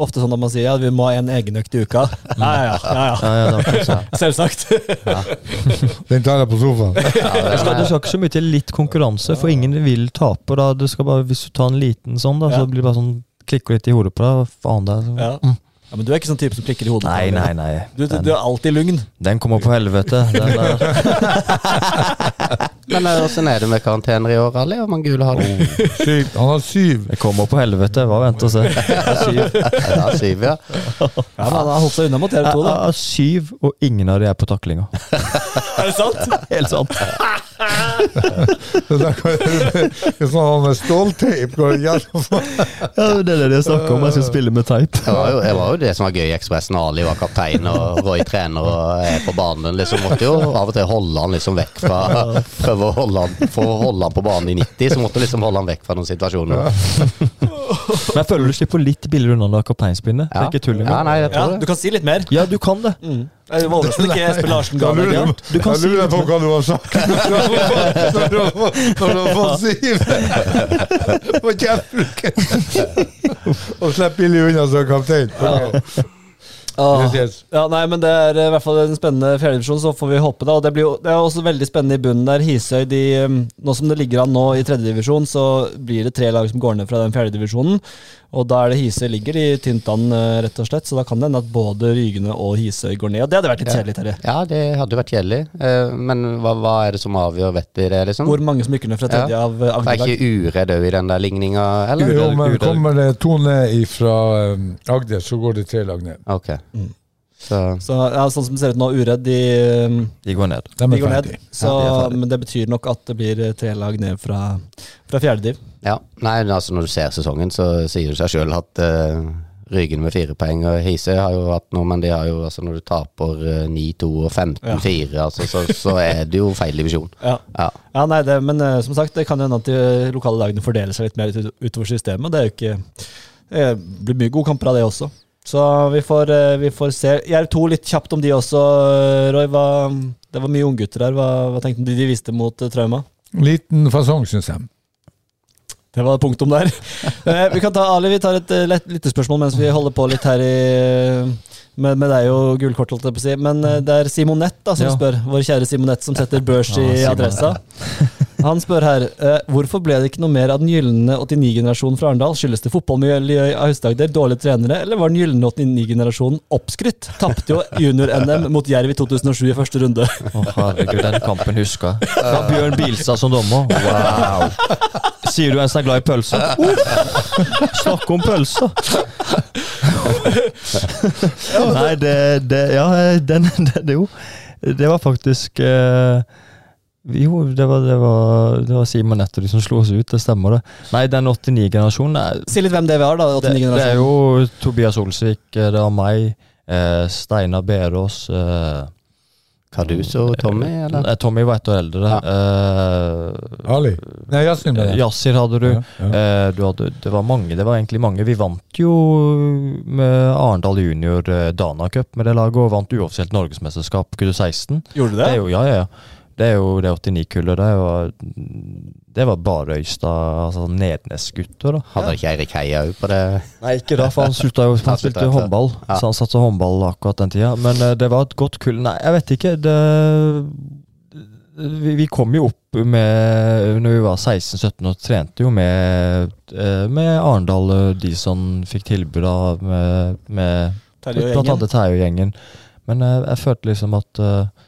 ofte sånn at man sier ja, vi må ha en egenøkt i uka. [LAUGHS] Ja, ja, ja. ja. [LAUGHS] Selvsagt. [LAUGHS] Den tar jeg på sofaen. Du skal, du skal ikke så mye til litt konkurranse, for ingen vil tape. Da. Du skal bare, hvis du tar en liten sånn, da, så blir det bare sånn klikker litt i hodet på deg. Faen, det er så. Ja. Mm. ja, Men du er ikke sånn type som klikker i hodet. Nei, nei, nei. Du, du, Den, du er alltid lugn. den kommer på helvete. Den der. Men åssen er det med karantener i år, Ali? Hvor mange gule har du? Syv. Han har syv. Det kommer på helvete. Bare vent og se. [LAUGHS] Jeg har syv. Ja, syv, ja. Ja, men Han har holdt seg unna mot dere Jeg to, da. har syv, og ingen av de er på taklinga. [LAUGHS] Er det sant? [LAUGHS] Helt sant. Det kan- er sånn stålteip går gjennom. Ja, det er det de snakker om. Jeg skal spille med teip. Det var, jo, det var jo det som var gøy i Ekspressen. Ali var kaptein og Roy trener og er på banen. Liksom måtte jo av og til holde han liksom vekk fra Prøve å holde han For å holde han på banen i 90, så måtte liksom holde han vekk fra noen situasjoner. Men jeg føler du slipper litt billigere unna da kapteinspinnet. Det er ikke tull Ja, nei, jeg Ja, det. du kan si litt mer. Ja, du kan det. Jeg var overrasket ikke Espen Larsen ga meg det. jeg Du kan [LAUGHS] jeg lurer på hva du har sagt [LAUGHS] når du har fått- Siv [LAUGHS] på kjeften! Og slipper billig unna som kaptein. Åh. Yes. Ja, nei, men Det er i hvert fall en spennende fjerdedivisjon, så får vi håpe. da, og Det blir jo, det er også veldig spennende i bunnen der. Hisøy, de, um, Nå som det ligger an nå i tredjedivisjon, så blir det tre lag som går ned fra den fjerdedivisjonen. Og da er det Hisøy ligger i tynt an, eh, rett og slett. Så da kan det hende at både Rygene og Hisøy går ned. Og det hadde vært litt kjedelig, Terje. Ja, det hadde vært kjedelig. Eh, Men hva, hva er det som avgjør, vet vi det, liksom? Hvor mange som rykker ned fra tredje Ja. av Agder? Er Agder-lag? ikke Uredd òg i den der ligninga, eller? Jo, men kommer det to ned fra Agder, så går det tre lag ned. Ok. Så Så ja, Sånn som det ser ut nå, Uredd, de, um, De går ned. De de går ned. Så, Ja, de men det betyr nok at det blir eh, tre lag ned fra, fra fjerdediv. Ja. Nei, altså når du ser sesongen, så sier det seg sjøl at uh, Rygen med fire poeng og Hisøy har jo hatt noe, men de har jo altså når du taper uh, 9-2 og 15-4, altså, så, så er det jo feil divisjon. Ja. Ja. Ja, nei, det, men uh, som sagt, det kan hende at de lokale lagene fordeler seg litt mer utover systemet. Det er jo ikke Det blir mye gode kamper av det også. Så vi får, eh, vi får se. Jerv 2 litt kjapt om de også, eh, Roy. Hva, det var mye unggutter her. Hva, hva tenkte du de viste mot eh, Trauma? Liten fasong, syns jeg. Det var punktum der. [LAUGHS] Vi kan ta Ali, vi tar et lett lyttespørsmål mens vi holder på litt her i med, med deg og gullkort, holdt jeg på å si. Men det er Simonett da, som Ja. spør. Vår kjære Simonett som setter børs i adressa. [LAUGHS] Han spør her eh, hvorfor ble det ikke noe mer av den gylne 89-generasjonen fra Arendal. Skyldes det fotballmiljøet i Aust-Agder, dårlige trenere, eller var den gylne 89-generasjonen oppskrytt? Tapte jo junior-NM mot Jerv i 2007 i første runde. Å, herregud, den kampen husker jeg. Ja, Bjørn Bilstad som dommer. Wow. Sier du en som er glad i pølser? Snakke om pølser! Nei, det, det Ja, den, det, det, jo. Det var faktisk eh, Jo, det var, det var, det var Simon Nettory som slo oss ut, det stemmer det. Nei, den 89-generasjonen er Si litt hvem det var, da. 89 det, det er jo Tobias Olsvik, det var meg, Eh, Steinar Berås eh, Carduso, Tommy, eller? eh, Tommy var ett år eldre. Eh, Ali? Nei, Yasin Yasin hadde du. Ja, ja. Eh, du hadde, det var mange, det var egentlig mange. Vi vant jo med Arendal Junior eh, Dana Cup med det laget, og vant uoffisielt norgesmesterskap på Q16. Gjorde du Det det? jo, ja, ja, ja. Det er jo det 89-kullet. Det, var- det var bare Øystad, altså Nednes-gutter, da. Hadde ikke Eirik Heia òg på det? Nei, ikke da, for han [LAUGHS] slutta jo Han spilte jo håndball, Ja. så han satte håndball akkurat den tida. Men uh, det var et godt kull. Nei, jeg vet ikke. Det vi, vi kom jo opp med Når vi var 16-17 og trente jo med, eh, med Arendal, og de som fikk tilbud av med, med blant annet Terje-gjengen. Men eh, jeg følte liksom at eh,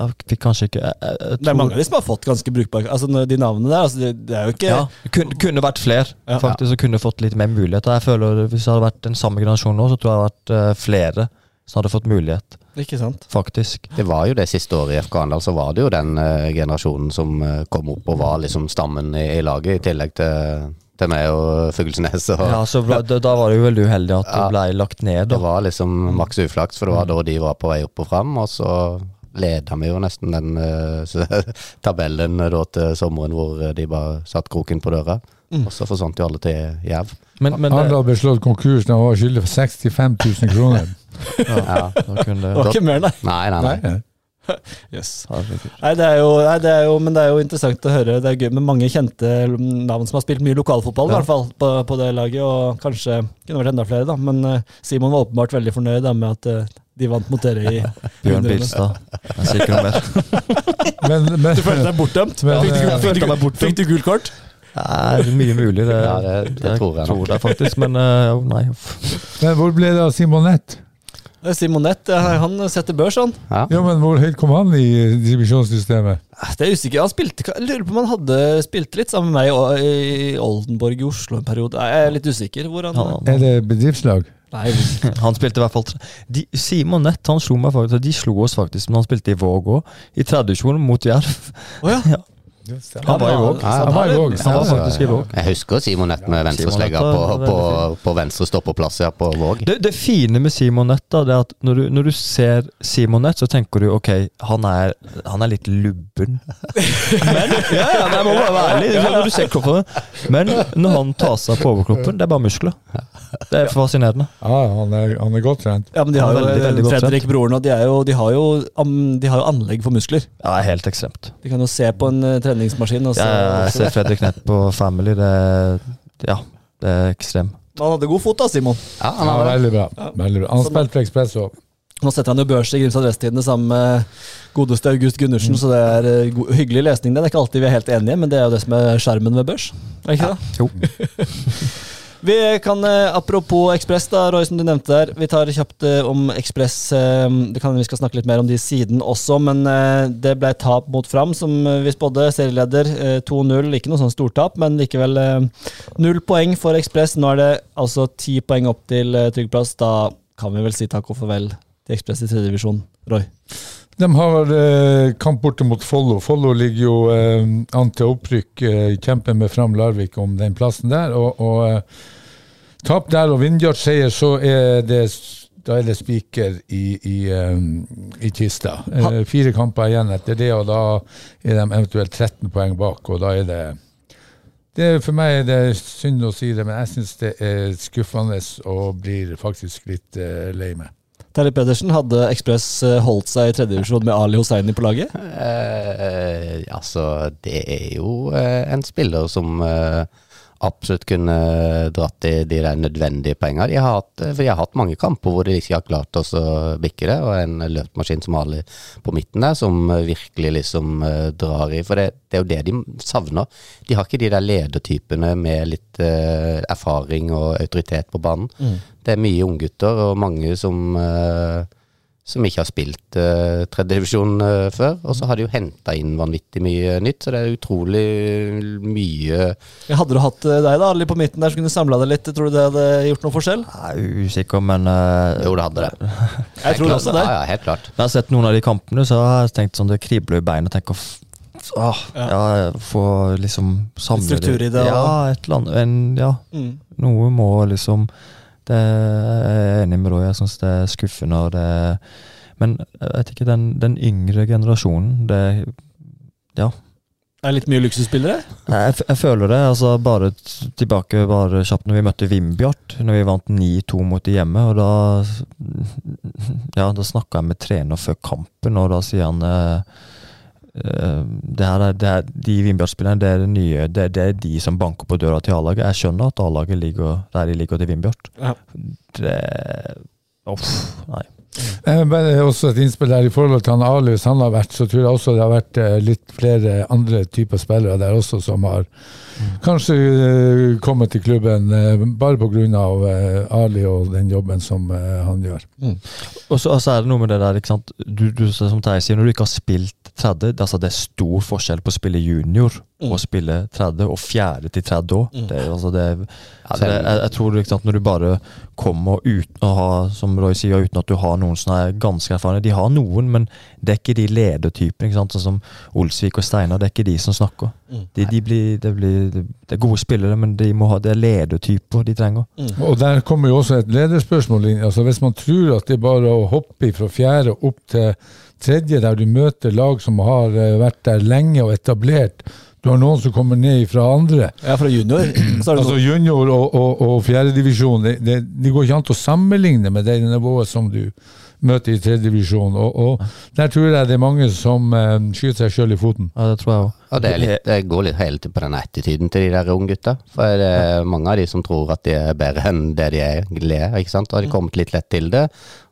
jeg fikk kanskje ikke jeg, jeg, jeg Det er mange av de som har fått ganske brukbare Altså, de navnene der, altså, det, det er jo ikke ja, kunne, kunne vært flere, Ja. faktisk, og kunne fått litt mer muligheter. Jeg føler Hvis det hadde vært den samme generasjonen nå, så tror jeg det hadde vært eh, flere som hadde fått mulighet, Ikke sant? faktisk. Det var jo det siste året i FK Arendal, så var det jo den uh, generasjonen som uh, kom opp og var liksom stammen i, i laget, i tillegg til, til meg og Fuglesnes. Og Ja, så ble, da, da var det jo veldig uheldig at det ble lagt ned. Det var liksom maks uflaks, for det var da de var på vei opp og fram, og så leda vi jo nesten den uh, [LAUGHS] tabellen da til sommeren hvor eh, de bare satt kroken på døra. Og så forsvant jo alle til Jerv. Men, men han Arendal ble slått konkurs da han var skyldig for 65 000 kroner. [LAUGHS] Ja. da kunne Det var ikke mer, nei. Nei, nei, nei. Nei, [LAUGHS] Yes. Nei, det er jo, nei, det er jo, men det er jo interessant å høre. Det er gøy med mange kjente navn som har spilt mye lokalfotball, i hvert fall, på, på det laget. Og kanskje kunne vært enda flere, da. Men eh, Simon var åpenbart veldig fornøyd da, med at de vant mot dere i [LAUGHS] Bjørn. Bilstad. Jeg sier ikke noe mer. [LAUGHS] Men, men, Du følte deg bortdømt? Fikk du, eh, fikk, du, fikk du gult kort? Nei, det er mye mulig. Det, Ja, det- det tror jeg tror jeg faktisk, men uh, nei. men hvor ble det av Simonett? Eh, Simonett han setter børs, han. Ja. Ja, men hvor høyt kom han i divisjonssystemet? Det er usikker. Han spilte, jeg lurer på om han hadde spilt litt sammen med meg i- i Oldenborg i Oslo en periode. Jeg er litt usikker hvor han Ja, Er det bedriftslag? Nei, [LAUGHS] han spilte i hvert fall de, Simon Nett han slo meg faktisk De slo oss faktisk, men han spilte i Våg òg. I tradisjon mot Jerv. Oh, ja. [LAUGHS] Ja, Han var i Våg. Han var faktisk i Våg. Jeg husker Simon Nett med venstreslegga på, på, på venstre stoppeplass her på Våg. Det, det fine med Simon Nett, da, det er at når du, når du ser Simon Nett, så tenker du ok, han er, han er litt lubben. [LAUGHS] Men ja, ja, jeg må bare være ærlig. Når du ser kroppen Men når han tar seg på overkroppen, det er bare muskler. Det er fascinerende. Ja, han er, han er godt trent. Ja, men de har jo Veldig, veldig godt Fredrik broren, og de, er jo, de, har jo, de har jo anlegg for muskler. Ja, helt ekstremt. De kan jo se på en eh, treningsmaskin. Altså. Ja, Jeg ser Fredrik Nett på Family. Det, ja, det er ekstrem. Han hadde god fot da, Simon. Ja, han Ja, veldig bra. Veldig bra. Han spilte for Ekspress òg. Nå setter han jo børs i Grimstad Vesttidene sammen med godeste August Gundersen, så det er eh, hyggelig lesning. Det er ikke alltid vi er helt enige, men det er jo det som er skjermen ved børs. Er ikke det? Jo. [LAUGHS] Vi kan, eh, Apropos Ekspress, da, Roy, som du nevnte der. Vi tar kjapt eh, om Ekspress. Eh, det kan Vi skal snakke litt mer om de siden også, men det ble tap mot Fram, som vi spådde. Serieleder eh, 2-0. Ikke noe sånn stortap, men likevel null poeng for Ekspress. Nå er det altså ti poeng opp til trygg plass. Da kan vi vel si takk og farvel til Ekspress i tredje divisjon. Roy. De har eh, kamp borte mot Follo. Follo ligger jo eh, an til opprykk. Eh, kjemper med Fram Larvik om den plassen der. Og, og eh, tap der og Vindbjart seier, så er det da er det spiker i, i, eh, i kista. Eh, fire kamper igjen etter det, og da er de eventuelt 13 poeng bak. Og da er det det For meg er det synd å si det, men jeg syns det er skuffende og blir faktisk litt eh, lei meg. Terje Pedersen, hadde Ekspress eh, holdt seg i tredje divisjon med Ali Hosseini på laget? Uh, altså, det er jo uh, en spiller som eh, absolutt kunne dratt i de der nødvendige poengene. De har hatt, for de har hatt mange kamper hvor de ikke har klart oss å bikke det, og en løpmaskin som Ali på midten der, som virkelig liksom eh, drar i. For det, det er jo det de savner. De har ikke de der ledertypene med litt eh, erfaring og autoritet på banen. Det er mye unggutter og mange som eh, som ikke har spilt uh, tredjedivisjon uh, før. Og så har de jo henta inn vanvittig mye nytt, så det er utrolig mye Ja, hadde du hatt eh, deg da, litt på midten der, som kunne samla deg litt, tror du det hadde gjort noe forskjell? Er usikker, men uh, Jo, det hadde det. [LAUGHS] Jeg tror også det. Ja, ja, helt klart. Når jeg har sett noen av de kampene, så har jeg tenkt sånn det kribler i beina. tenker f- ah, ja. Få liksom samle struktur i det, Ja, et eller annet. En, ja, Mm. noe må liksom Det er jeg enig med Roy. Jeg syns det er skuffende. Og det men jeg ikke, den, den yngre generasjonen det, Ja. Er det litt mye luksusspillere? Jeg, jeg føler det. altså Bare tilbake bare kjapt når vi møtte Vimbjart, når vi vant 9-2 mot de hjemme. og Da ja, da snakka jeg med trener før kampen, og da sier han eh, det her er, det er, De Vindbjart-spillerne det er det nye, det, det er de som banker på døra til A-laget. Jeg skjønner at A-laget ligger der de ligger til Vindbjart. Ja. Det Uff, nei. Eh, Bare også et innspill der i forhold til han Ali. Hvis han har vært, så tror jeg også det har vært eh, litt flere andre typer spillere der også som har kanskje eh, kommet til klubben eh, bare pga. Ali og den jobben som eh, han gjør. Og så altså, er det noe med det der, ikke sant. Du, du som Terje sier, når du ikke har spilt 30, det, altså det er stor forskjell på å spille junior og spille 30, og fjerde til 30 òg. Det, er- altså det, så det, jeg, jeg tror ikke at når du bare kommer uten å ha, som Roy sier, uten at du har noen som er ganske erfarne De har noen, men det er ikke de ledertypene, sånn som Olsvik og Steinar. Det er ikke de som snakker. De, de blir, det, blir, det er gode spillere, men de må ha, det er ledertyper de trenger. Og der kommer jo også et lederspørsmål inn. Altså Hvis man tror at det er bare å hoppe fra fjerde opp til tredje, der du møter lag som har eh, vært der lenge og etablert Du har noen som kommer ned fra andre. Ja, fra junior. [CLEARS THROAT] Altså Junior og, og, og fjerdedivisjon, det, det, det går ikke an å sammenligne med det nivået som du møter i tredjedivisjon. Og, og der tror jeg det er mange som eh, skyter seg sjøl i foten. Ja, det tror jeg òg. Og det, litt, det går litt hele tiden på den attityden til de der unge gutta. For det er mange av de som tror at de er bedre enn det de egentlig er. ikke sant? Og har de kommet litt lett til det.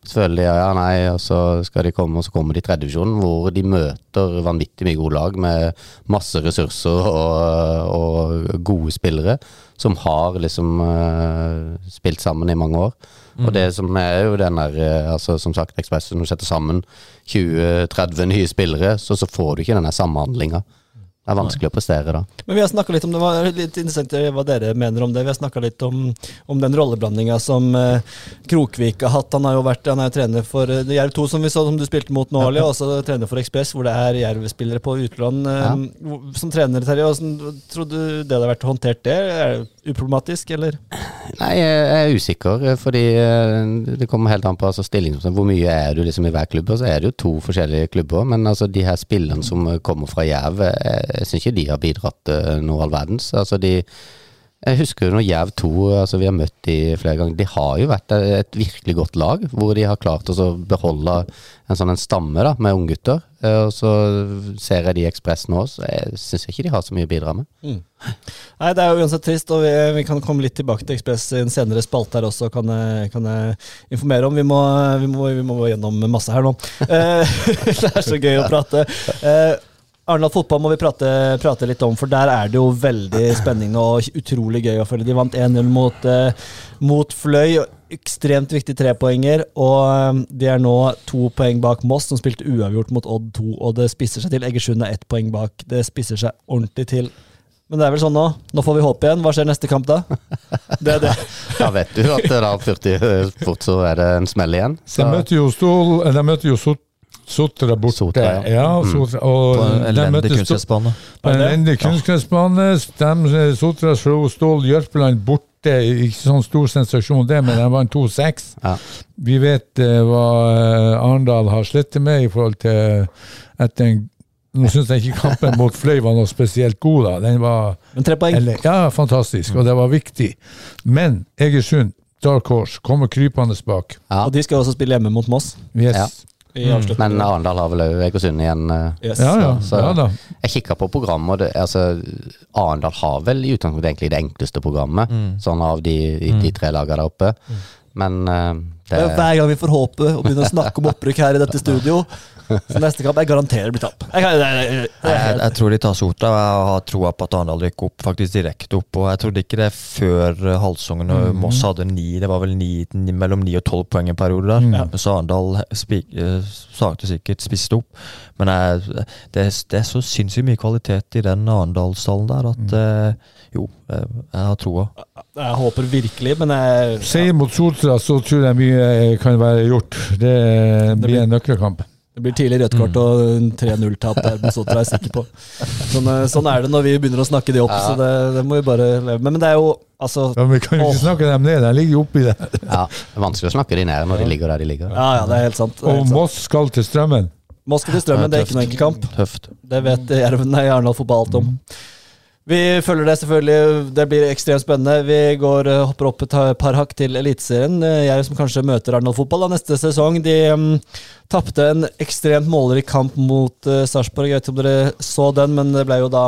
Så føler de ja, ja, nei, og så skal de komme, og så kommer de i tredjedivisjonen, hvor de møter vanvittig mye gode lag med masse ressurser og, og gode spillere som har liksom uh, spilt sammen i mange år. Og det som er jo den der, eh, altså som sagt, Ekspressen, når du setter sammen 20-30 nye spillere, så, så får du ikke den der samhandlinga. Det er vanskelig å prestere da. men vi har snakka litt om det, var litt interessant hva dere mener om det. Vi har snakka litt om, om den rolleblandinga som eh, Krokvik har hatt. Han har jo vært han er jo trener for eh, Jerv 2, som vi så som du spilte mot nå, Ali, og også trener for Ekspress, hvor det er Jerv-spillere på utlån. Eh, ja. Som trener, Terje, hvordan tror du det hadde vært håndtert det? Er det uproblematisk, eller? Nei, jeg er usikker, eh, fordi eh, det kommer helt an på altså, stilling. Hvor mye er du liksom i hver klubb? Og så er det jo to forskjellige klubber. Men altså, de her spillerne som eh, kommer fra Jerv, eh, jeg syns ikke de har bidratt eh, noe all verdens. Altså, de jeg husker jo når Jerv 2, altså vi har møtt de flere ganger, de har jo vært et virkelig godt lag, hvor de har klart å beholde en sånn en stamme da, med unggutter. Eh, Og så ser jeg de i Ekspress nå, så jeg syns ikke de har så mye å bidra med. Nei, det er jo uansett trist, og vi, vi kan komme litt tilbake til Ekspress i en senere spalte her også, kan jeg, kan jeg informere om. Vi må, vi, må, vi må gjennom masse her nå. Eh, [LAUGHS] det er så gøy å prate. Eh, Arendal fotball må vi prate, prate litt om, for der er det jo veldig [CLEARS THROAT] spenning og utrolig gøy å følge. De vant 1-0 mot, eh, mot Fløy. Ekstremt viktig trepoenger, og eh, de er nå to poeng bak Moss, som spilte uavgjort mot Odd 2, og det spisser seg til. Egersund er ett poeng bak. Det spisser seg ordentlig til. Men det er vel sånn nå. Nå får vi håp igjen. Hva skjer neste kamp da? [LAUGHS] Det er det. Da vet du at da fort, fort så er det en smell igjen. De møter jo, Stol, eh, de møter jo Sot- Sotra borte. Sotra, ja. ja. Sotra, og På en de elendig kunstgressbane. På en elendig kunstgressbane. De, Sotra slo Stål Jørpeland borte. Ikke sånn stor sensasjon det, men de vant 2-6. Ja. Vi vet uh, hva eh, Arendal har slettet med i forhold til etter en Nå syns jeg ikke kampen mot Fløy var noe spesielt god, da. Den var Men tre poeng. eller, Ja, fantastisk, og det var viktig. Men Egersund, Dark Horse, kommer krypende bak. ja. Og de skal også spille hjemme mot Moss. Yes. Avslutningen. Men Arendal har vel òg Egersund igjen. eh, Yes. Ja, ja. Så- ja. Jeg kikka på programmet, og det, altså, Arendal har vel i utgangspunktet egentlig det enkleste programmet, sånn av de, de, de tre lagene der oppe. Men uh, Det er Hver gang vi får håpe og begynne å snakke om opprykk her i dette [LAUGHS] studio, så neste kamp jeg garanterer blir tap. Jeg, jeg, det, det, Jeg, jeg tror de tar Sota. og jeg har troa på at Arendal rykker opp, faktisk direkte opp. Og jeg trodde ikke det før Halsungen og Moss hadde ni, det var vel ni, ni, mellom ni og tolv poeng en periode der. Men så Arendal eh, sakte sikkert spiste opp. Men jeg, det, er- det er så sinnssykt mye kvalitet i den Arendalsdalen der at eh, jo, jeg, jeg har troa. jeg håper virkelig, men jeg Seier mot Sotra, så tror jeg mye kan være gjort. Det blir en nøkkelkamp. Det blir tidlig rødt kort og en 3-0-tap der Sotra, er sikker på. Sånn, eh, sånn er det når vi begynner å snakke de opp, så det, det må vi bare leve med. Men det er jo altså Ja, men vi kan jo ikke snakke dem ned, de ligger jo oppi det. Ja, det er vanskelig å snakke de ned når de ligger der de ligger. Ja, ja, det er helt sant. Er Og helt og Moss skal til Strømmen. Moss skal til Strømmen, det er ikke noen enkel kamp. Tøft. Det vet Jerven nei, Arendal fotball alt om. Vi følger det selvfølgelig. Det blir ekstremt spennende. Vi går, eh, hopper opp et par hakk til Eliteserien. Eh, Jeg som kanskje møter Arendal fotball da, neste sesong. De um, tapte en ekstremt målrik kamp mot uh, Sarpsborg. Jeg vet ikke om dere så den, men det ble jo da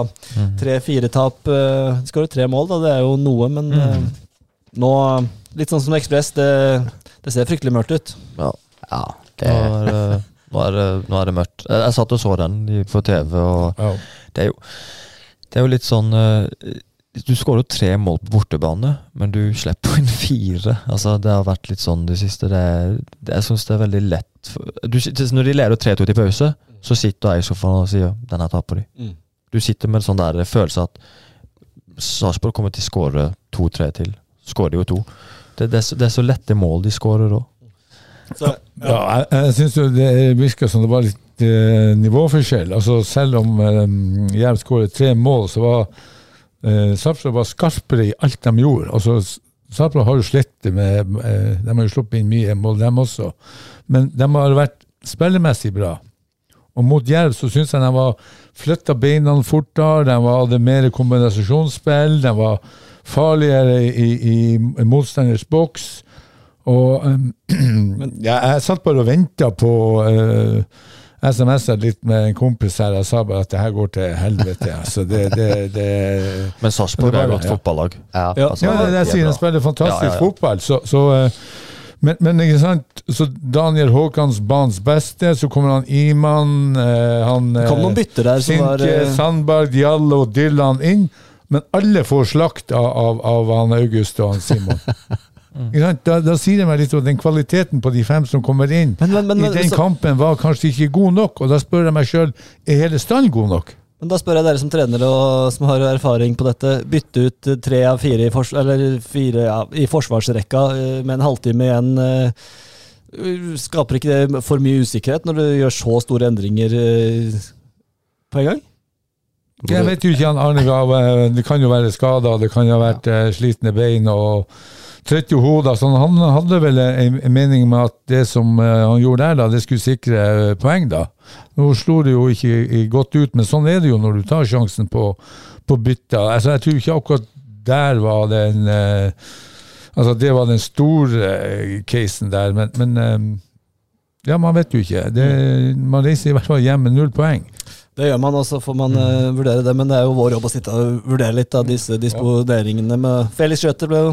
tre-fire-tap. Uh, de skåret tre mål, da. Det er jo noe, men uh, nå Litt sånn som Ekspress. Det, det ser fryktelig mørkt ut. Ja. Ja, det, er, [LAUGHS] nå, er det, nå er det mørkt. Jeg, jeg satt og så den på TV, og Ja. det er jo, det er jo litt sånn eh, Du skårer jo tre mål på bortebane, men du slipper inn fire. Altså, det har vært litt sånn det siste. Det er, det, jeg syns det er veldig lett du, Når de leder 3-2 til pause, så sitter du i sofaen og sier 'den her taper de'. Mm. Du sitter med en sånn der følelse at Sarpsborg kommer til å skåre to-tre til. Skårer de jo to. Det, det, er så, det er så lette mål de skårer òg. Så, Ja, jeg, jeg syns jo det virka som det var litt eh, nivåforskjell. Altså Selv om eh, Jerv skåret tre mål, så var eh, Sarpsborg var skarpere i alt de gjorde. Altså Sarpsborg har jo slitt med eh, De har jo sluppet inn mye mål, dem også. Men de har vært spillemessig bra. Og mot Jerv så syns jeg de var flytta beina fortere, de hadde mer kombinasjonsspill, de var farligere i, i, i motstanders boks. Og [CLEARS THROAT] um, ja, jeg satt bare og venta på uh, SMS-a litt med en kompis her. Jeg sa bare at det her går til helvete. Altså, det, det, det, Men Sarpsborg er er et fotballag. ja. Ja. Altså, ja, det det jeg sier. de er spiller fantastisk Ja, ja, ja. fotball. Så, så, uh, men, men ikke sant Så Daniel Haakons banens beste, så kommer han Iman eh, han, det kom noen bytter der som var Sinke, eh, Sandberg, Diallo og Dylan inn, men alle får slakt av, av, av han August og han Simon. [LAUGHS] Da, da sier det meg litt om den kvaliteten på de fem som kommer inn. Men, men, men, I den så- kampen var kanskje ikke god nok, og da spør jeg meg sjøl er hele stallen god nok. Men da spør jeg dere som trenere og som har erfaring på dette. Bytte ut tre av fire i, fors eller fire, ja, i forsvarsrekka eh, med en halvtime igjen. eh, Skaper ikke det for mye usikkerhet når du gjør så store endringer eh, på en gang? Jeg vet jo ikke, Arne Gav, det kan jo være skader, det kan jo ha vært slitne bein og trøtt i hodet. Så han hadde vel en, en mening med at det som eh, han gjorde der, da, det skulle sikre eh, poeng, da. Nå slo det jo ikke godt ut, men sånn er det jo når du tar sjansen på, på bytta. Altså, jeg tror ikke akkurat der var den eh, Altså, det var den store casen der, men, men ja, man vet jo ikke. Det, man reiser i hvert fall hjem med null poeng. Det gjør man, og så får man uh, vurdere det. Men det er jo vår jobb å sitte og vurdere litt av disse disponeringene. Med Felix Schjøter ble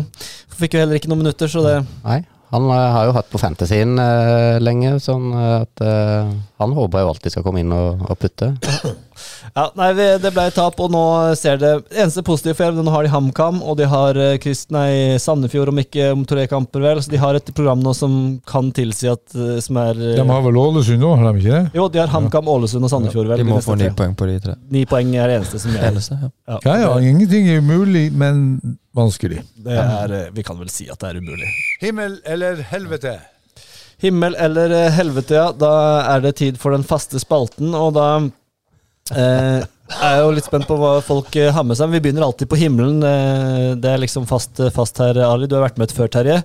Fikk jo heller ikke noen minutter, så det Nei, han eh, har jo hatt på fantasyen eh, lenge, sånn eh, at han håper jo alltid skal komme inn og, og putte. [CLEARS THROAT] Ja, nei, det ble tap, og nå ser det Eneste positive for Jerv, nå har de HamKam, og de har Krist, nei, Sandefjord om ikke om tre kamper, vel. Så de har et program nå som kan tilsi at Som er De har vel Ålesund òg, har de ikke det? Jo, de har HamKam, Ålesund og Sandefjord, vel. De de må få ni poeng på de tre. Ni poeng er det eneste som gjelder. Eneste, ja. Ja ja, ingenting er umulig, men vanskelig. Det er, eh, vi kan vel si at det er umulig. Himmel eller helvete? Himmel eller eh, helvete, ja. Da er det tid for den faste spalten, og da eh, er jeg jo litt spent på hva folk eh, har med seg. Men vi begynner alltid på himmelen. Det er liksom fast, fast her, Ali. Du har vært med før, Terje.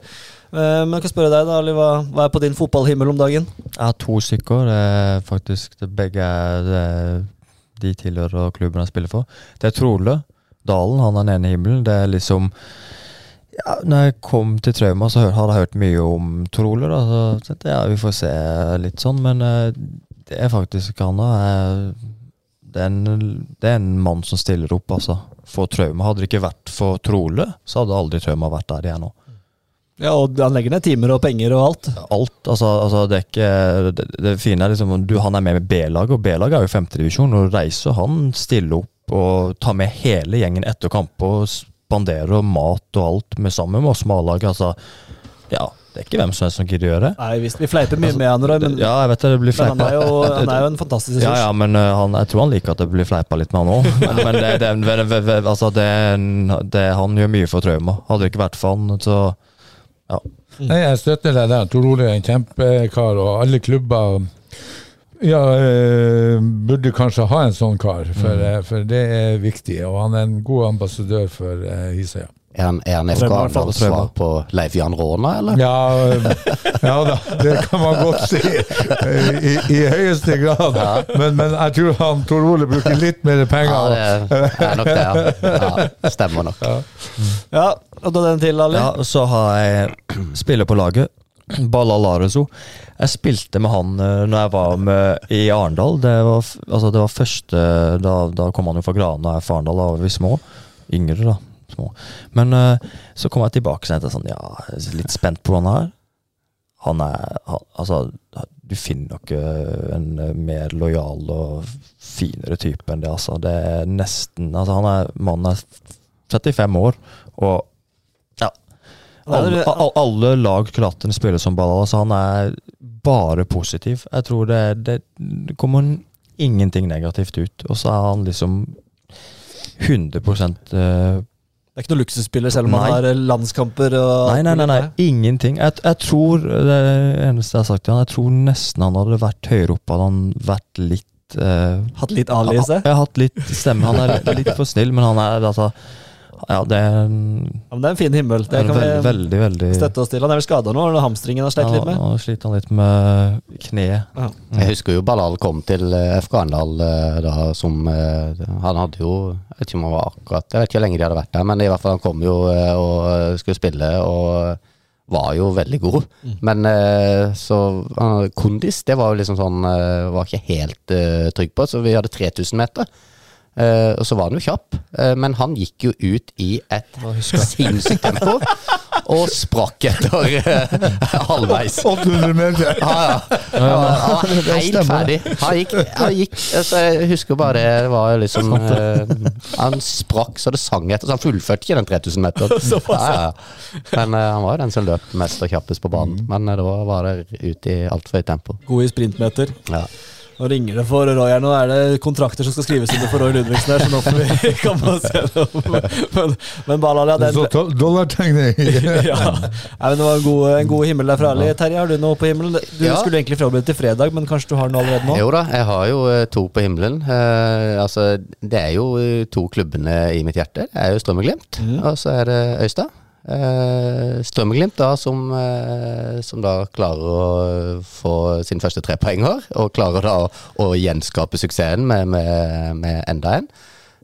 Eh, men jeg kan spørre deg, da, Ali. Hva, hva er på din fotballhimmel om dagen? Jeg har to stykker. Er faktisk begge er de tilhører klubben jeg spiller for. Det er Trole Dalen, han er den ene himmelen. Det er liksom ja, når jeg kom til Trauma, så hadde jeg hørt mye om Trole. Da, så tenkte jeg, ja, vi får se litt sånn, men eh, det er faktisk han da. Det er, en, det er en mann som stiller opp, altså. For Trauma. Hadde det ikke vært for Trole, så hadde aldri Trauma vært der de er nå. Ja, og Han legger ned timer og penger og alt. Alt, altså, altså det er ikke Det, det fine er liksom du, Han er med med B-laget, og B-laget er jo femtedivisjon. Og reiser han stiller opp og ta med hele gjengen etter kamp og spandere mat og alt med sammen med oss med Altså, ja, det er ikke hvem som helst som gidder gjøre det. Nei, visst, Vi fleiper mye med han, Roy, men, Ja, jeg vet det, det blir men han, er jo, [LAUGHS] han er jo en fantastisk ressurs. Ja, ja, men uh, han, jeg tror han liker at det blir fleipa litt med han òg. [LAUGHS] Men, men det, det, det, det, det, altså det, det, han gjør mye for Trauma. Hadde det ikke vært for han, så Nei, jeg støtter deg der. Tor Ole er en kjempekar, og alle klubber Ja, eh, burde kanskje ha en sånn kar, for, eh, for det er viktig. Og han er en god ambassadør for eh, Hisøya. Er han, er han FK Arendals svar på Leif Jan Råna, eller? Ja, [LAUGHS] ja da, det kan man godt si. I, i høyeste grad. Men, men jeg tror han Tor Ole bruker litt mer penger. Ja, det er nok det, ja. ja stemmer nok. Ja, og da den til, Ali. Ja, så har jeg spiller på laget. Balla Lareso. Jeg spilte med han uh, når jeg var med i Arendal. Det var, altså, det var første Da, da kom han jo fra Grane, jeg fra Arendal, da var vi små. Yngre, da. Små. Men uh, så kom jeg tilbake og tenkte sånn, ja, jeg er litt spent på her. Han er han, Altså, du finner nok uh, en mer lojal og finere type enn det, altså. Det er nesten Altså, han er Mannen er 35 år, og. Alle, alle lag Klatten spiller som Balala, så han er bare positiv. Jeg tror det, det, kommer ingenting negativt ut. Og så er han liksom 100 uh, Det er ikke noe luksusspiller, selv om Nei. han har eh, landskamper Nei, nei, nei, nei, ingenting. Jeg, jeg tror Det eneste jeg har sagt til han, jeg tror nesten han hadde vært høyere oppe, hadde han vært litt uh, Hatt litt Ali i seg. Jeg har hatt litt stemme. Han er litt, litt for snill, men han er altså Ja, det er, Ja, men det er en fin himmel. Det kan veld, vi veldig, veldig støtte oss til. Han er vel skada nå? Er hamstringen hamstringen slitt ja, litt Ja, med? Nå sliter han litt med kneet. Jeg husker jo Balal kom til eh, FK Arendal eh, da som eh, Han hadde jo Jeg vet ikke om han var akkurat Jeg vet ikke hvor lenge de hadde vært der, men i hvert fall han kom jo og skulle spille og var jo veldig god. Men eh, så Kondis, det var jo liksom sånn Var ikke helt trygg på, så vi hadde 3000 meter. Eh, og så var han jo kjapp, uh, men han gikk jo ut i et sinnssykt tempo. Og sprakk etter uh, halvveis. 800 meter. Ja, ja. Han var, helt ferdig. Han gikk, han gikk altså, Jeg husker bare det var liksom Han sprakk så det sang etter, så han fullførte ikke den 3000 meter. [LAUGHS] Ja, ja. Men han var jo den som løp mest og kjappest på banen. Men eh, da var det ut i altfor høyt tempo. God i sprintmeter. Ja. Nå ringer det for Roy her. Nå er det kontrakter som skal skrives under for Roy Ludvigsen her, så nå får vi [LAUGHS] komme oss se det. Men, men Balal, ja, den, dollartegning. [LAUGHS] ja. Nei, men det var en god, en god himmel der fra Ali. Terje, har du noe på himmelen? Du Ja. skulle egentlig forberede til fredag, men kanskje du har noe allerede nå? Jo da, jeg har jo eh, to på himmelen. Eh, altså, det er jo eh, to klubbene i mitt hjerte. Det er jo Strøm og Glimt, og så er det Øystad. Eh, Strøm da, som, eh, som da klarer å få sin første trepoenger, og klarer da å, å gjenskape suksessen med, med, med enda en.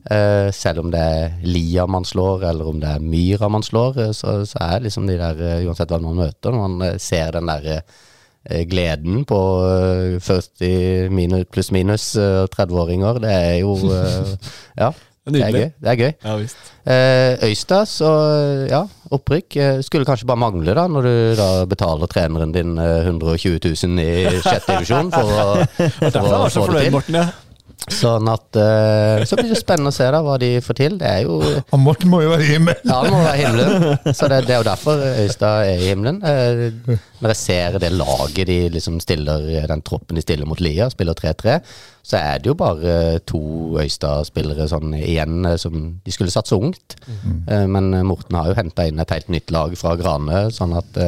Eh, selv om det er Lia man slår, eller om det er Myra man slår, eh, så, så er liksom de der, eh, uansett hvem man møter, når man eh, ser den der eh, gleden på eh, 40 minus, pluss minus eh, 30-åringer, det er jo eh, [LAUGHS] Ja, det er gøy. Det er gøy. Ja, visst. Eh, Øystad, så ja, opprykk. Eh, skulle kanskje bare mangle, da, når du da betaler treneren din eh, 120 000 i sjette divisjon for å, [LAUGHS] for å få det til. Morten. Ja. Sånn at uh, Så blir det spennende å se da hva de får til. Det er jo Og Morten må jo være i himmelen. Ja, han må være himmelen. Så det, det er jo derfor Øystad er i himmelen. Uh, når jeg ser det laget de liksom stiller, den troppen de stiller mot Lia, spiller 3-3, så er det jo bare to Øystad-spillere sånn igjen eh, som De skulle satse ungt. Eh, men Morten har jo henta inn et helt nytt lag fra Grane, sånn at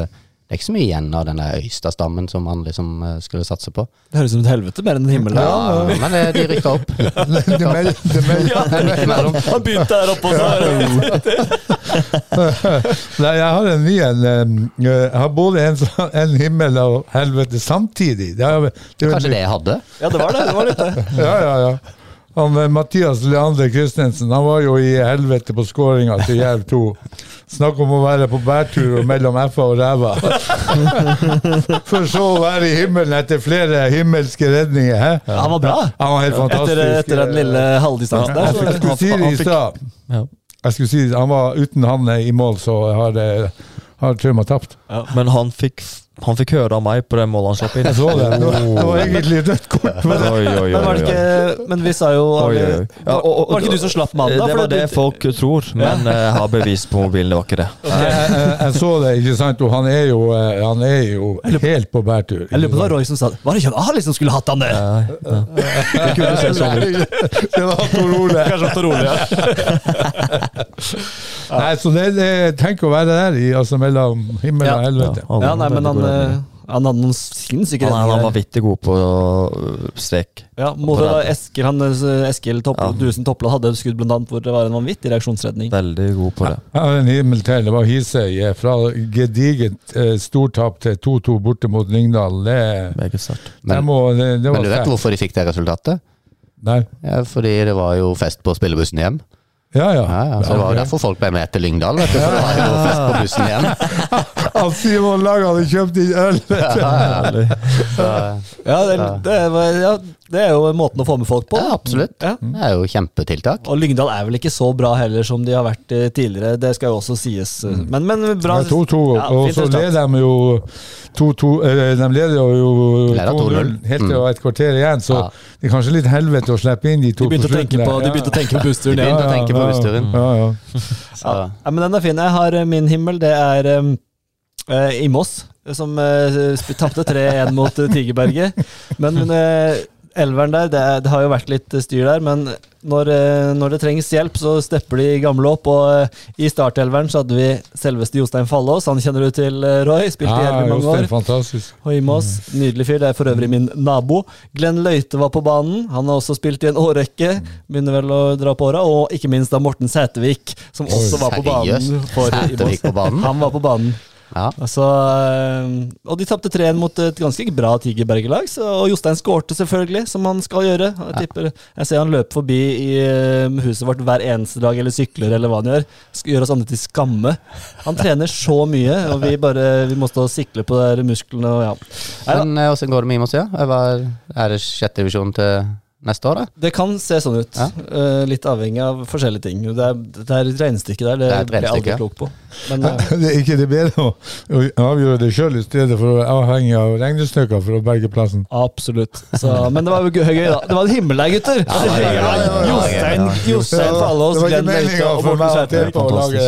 det er ikke så mye igjen av denne Øystad-stammen som han liksom eh, skulle satse på. Det høres ut som et helvete mer enn en himmel. Ja, men eh, de rykka opp. Det mel- det mel- Det er midt. Han begynte her oppe, og så [LAUGHS] Nei, jeg har en ny en. eh, Jeg har både en, sånn- en himmel og helvete samtidig. Det er, det er, Kanskje det jeg hadde? Ja, det var det. det, var litt det. Ja, ja, ja. Han, eh, Mathias Leander Christensen han var jo i helvete på skåringa til Jerv 2. Snakk om å være på bærtur mellom F-a og ræva. [LAUGHS] For så å være i himmelen etter flere himmelske redninger. He? Ja, han var bra. Han var helt fantastisk. etter den lille halvdistansen der. Jeg skulle si det i stad. Jeg skulle si det, han var Uten han i mål, så har, det- har Trauma tapt. Men han fikk, han fikk høre av meg på det målet han slapp inn. [LAUGHS] Jeg så det. Det var, egentlig et kort. Men Oi, oi, oi, men var det ikke Men vi sa jo Oi, oi, oi. Ja, og- og- Var det ikke du som slapp mandag? Det var det folk tror, men jeg jeg har bevis på mobilen. Det var ikke det. [LAUGHS] jeg, jeg, jeg så det, ikke sant? Og han er jo, eh, han er jo helt på bærtur. Jeg lurer på det var Roy som sa det. Var det ikke Ali som skulle hatt han det? Nei, ja. Det kunne se sånn ut. [LAUGHS] Det var Tor Ole. Kanskje Tor Ole, ja. Nei, så det, det tenk å være der, i, altså mellom himmel og helvete. Ja, nei, men han, eh, Han hadde noen sinnssyke Han, er- han var vittig vanvittig god på øh, strek. Ja, mot. Eskil, han, eh, Eskil Topp, Ja. Dusen Toppland hadde et skudd blant annet hvor det var en vanvittig reaksjonsredning. Veldig god på det. Ja Den en himmel til. Det var Hisøy. eh, Fra gedigent eh, stortap til 2-2 borte mot Lyngdal. Det, Meget sterkt. Men, må, det, det men du vet hvorfor de fikk det resultatet? Nei. Ja, fordi det var jo fest på spillebussen hjem. Ja, ja. Ja, ja, så det var jo derfor folk ble med til Lyngdal. vet du, for det var jo fest på bussen hjem. [LAUGHS] At Simon Lang hadde kjøpt inn øl! [LAUGHS] Ja, det, det, var- ja, det er jo måten å få med folk på. ja, absolutt. Ja. Det er jo kjempetiltak. Og Lyngdal er vel ikke så bra heller som de har vært eh, tidligere, det skal jo også sies. eh, Men, men bra. Det er 2-2, Ja, og så leder de jo 2-2 eh, De leder jo 2-0 helt til Mm. et kvarter igjen, så Ja. det er kanskje litt helvete å slippe inn de to De på slutten. på, de begynte å tenke på bussturen Ja, inn. begynte å tenke på bussturen. Ja, ja. Ja, men den er fin. Jeg har eh, min himmel, det er eh, Imås, som uh, tapte 3-1 mot uh, Tigerberget. Men uh, elveren der, det, det har jo vært litt eh, styr der, men når, eh, når det trengs hjelp, så stepper de gamle opp. Og eh, i startelveren så hadde vi selveste Jostein Fallås, han kjenner du til, eh, Roy. Spilte i Ja, i i mange år. fantastisk. Og Imos, nydelig fyr. Det er for øvrig min nabo. Glenn Løite var på banen. Han har også spilt i en årrekke. Begynner vel å dra på åra. Og ikke minst da Morten Sætervik, som også var på banen. for Sætervik på banen? Han var på banen. Ja. Altså, og de tapte 3-1 mot et ganske bra Tigerberget-lag. Og Jostein skårte selvfølgelig, som han skal gjøre. Jeg, tipper, jeg ser han løper forbi i øh, huset vårt hver eneste dag, eller sykler, eller hva han gjør. Gjør oss andre til skamme. Han trener så mye, og vi bare vi må stå og sikle på musklene. og ja. Men eh, åssen går det med Imos? Ja? Er det sjette divisjon til neste år, da? Det kan se sånn ut. Ja. Uh, litt avhengig av forskjellige ting. Det er, det er et regnestykke der, det, Det blir jeg aldri klok på. Men uh, [LAUGHS] Det er ikke det bedre å å avgjøre det sjøl i stedet for å være avhengig av regnestykker for å berge plassen. absolutt. Så, men det var jo gøy, gøy, da. Det var en himmel der, gutter! Jostein Jostein for alle Jostein det var ikke meninga for meg å tippe og lage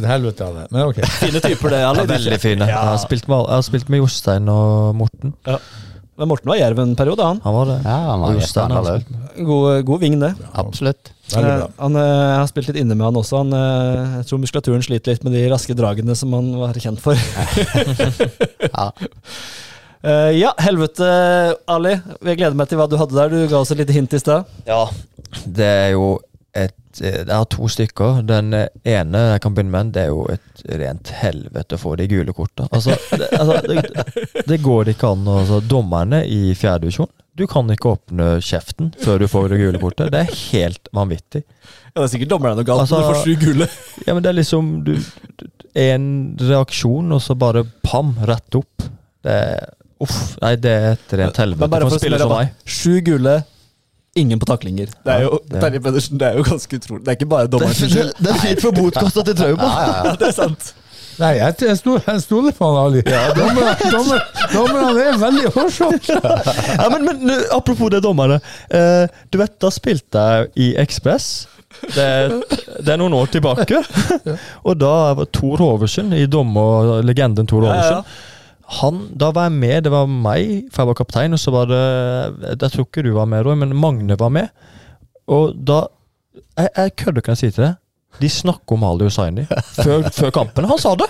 et helvete av det, men ok. Fine typer, det. alle. Ja, veldig fine. Jeg, har spilt med, med Jostein og Morten. Men Morten var jerv en periode, han. Han var det. Ja, han var Jostein har annerledes. spilt med. God, god ving, det. Absolutt. Veldig Eh, han, eh, jeg har spilt litt inne med han også. Han, eh, jeg tror muskulaturen sliter litt med de raske dragene som han var kjent for. [LAUGHS] Ja. [LAUGHS] Eh, ja, helvete, Ali. Jeg gleder meg til hva du hadde der. Du ga oss et lite hint i stad. Ja, det er jo et eh, Jeg har to stykker. Den ene jeg kan begynne med, det er jo et rent helvete å få de gule korta. Altså, det, altså, det, det går ikke an. Altså, dommerne i fjerdedivisjon Du kan ikke åpne kjeften før du får det gule kortet. Det er helt vanvittig. Ja, det er sikkert dommeren noe galt, Altså- når du får sju gule. Ja, men det er liksom du, En reaksjon, og så bare pam, rett opp. Det er Uff. Nei, det er et rent helvete for en spiller som meg. Sju gule, ingen på taklinger. Det er jo, Terje Pedersen, det er jo ganske utrolig. Det er ikke bare dommeren sin skyld. Det er fint for botkasta til Trauma. Ja, ja, ja. det er sant. Nei, jeg, jeg, sto, jeg stoler på han Ali. Ja, dommerne er veldig hårsomme. Ja, men, men apropos det dommerne. Eh, du vet, da spilte jeg i Ekspress. Det, det er noen år tilbake. Og da var Tor Hoversen, i dommer, legenden Tor Ja, ja, ja. Hoversen han, Da var jeg med. Det var meg, for jeg var kaptein, og så var det Jeg tror ikke du var med, Roy, men Magne var med. Og da Jeg, jeg kødder ikke når jeg sier til deg. De snakker om Ali Hussaini før, før kampen. Han sa det!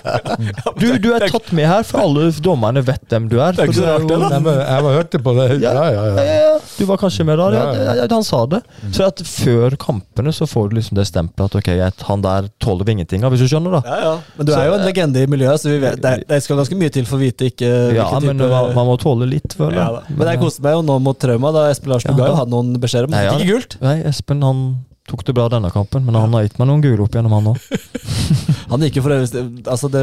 Du, du er tatt med her, for alle dommerne vet hvem du er. Det er ikke For så du rart, det. Jeg, var jeg hørte på det. Ja, ja, Ja. Du var kanskje med da? Ja, han sa det. Så at før kampene så får du liksom det stempelet at ok, han der tåler vi ingenting av, hvis du skjønner, da. Ja, ja. Men du er jo en legende i miljøet, så vi vet, det, er- det skal ganske mye til for å vite ikke Ja, men man, man må tåle litt, føler ja. Men jeg koste meg jo nå mot trauma, da Espen Larsen Ja, ga jo han noen beskjeder men han ja. ikke gult. Nei, Espen han tok det bra denne kampen, men han har gitt meg noen gule opp gjennom, han òg. [LAUGHS] Han gikk jo for øvrig altså det,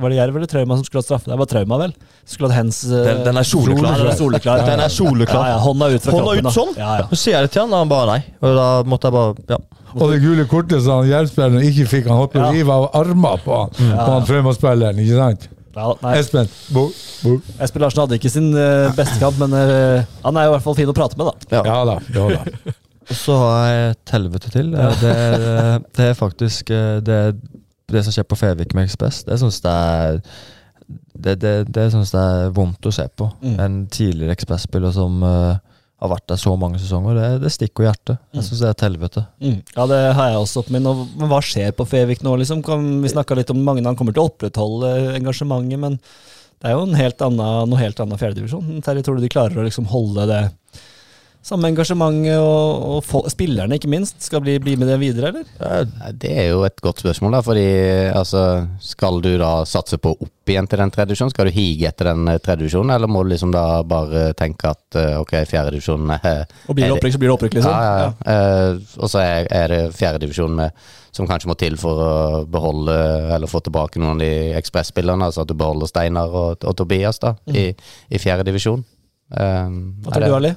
Var det Jerv eller Trauma som skulle ha straffe? Det var Trauma, vel? Skulle hatt hens eh, Den, den er soleklar. Den er soleklar. Den er soleklar. Ja, ja, hånda ut fra Hånda kroppen. ut sånn? Ja, ja. Så sier jeg det til han, og han bare nei. Og da måtte jeg bare Ja. Og det gule kortet som han Jerv-spilleren ikke fikk, han holdt på å Ja. rive av armer på han, på han Trauma-spilleren, ikke sant? Ja. Espen, bo, bo. Espen Larsen hadde ikke sin eh, beste kamp, men eh, han er jo i hvert fall fin å prate med, da. Ja da. Ja da. Og så har jeg et helvete til. Eh, Det, er- det er faktisk det, det, det som skjer på Fevik med Ekspress. Det syns jeg er det, det, det synes jeg er vondt å se på. Mm. En tidligere Ekspress-spiller som uh, har vært der så mange sesonger. Det, det stikker i hjertet. Jeg syns det er et helvete. Ja, det har jeg også men hva skjer på Fevik nå, liksom? Kan, vi snakka litt om mange han kommer til å opprettholde engasjementet, men Det er jo en helt annen, noe helt annet fjerdedivisjon. Terje, tror du de klarer å liksom holde det samme engasjement, og, og spillerne ikke minst, skal bli, bli med det videre, eller? Det er jo et godt spørsmål, da. Fordi altså, skal du da satse på opp igjen til den tredje divisjonen? Skal du hige etter den eh, tredje divisjonen, eller må du liksom da bare tenke at eh, ok, fjerde divisjon er Og blir det opprykk, så blir det opprykk, liksom. Ja, ja, ja. Uh, og så er, er det fjerde divisjon med, som kanskje må til for å beholde eller få tilbake noen av de ekspresspillerne. Altså at du beholder Steinar og, og Tobias da, i, i fjerde divisjon. Um, Hva tror du, Ali?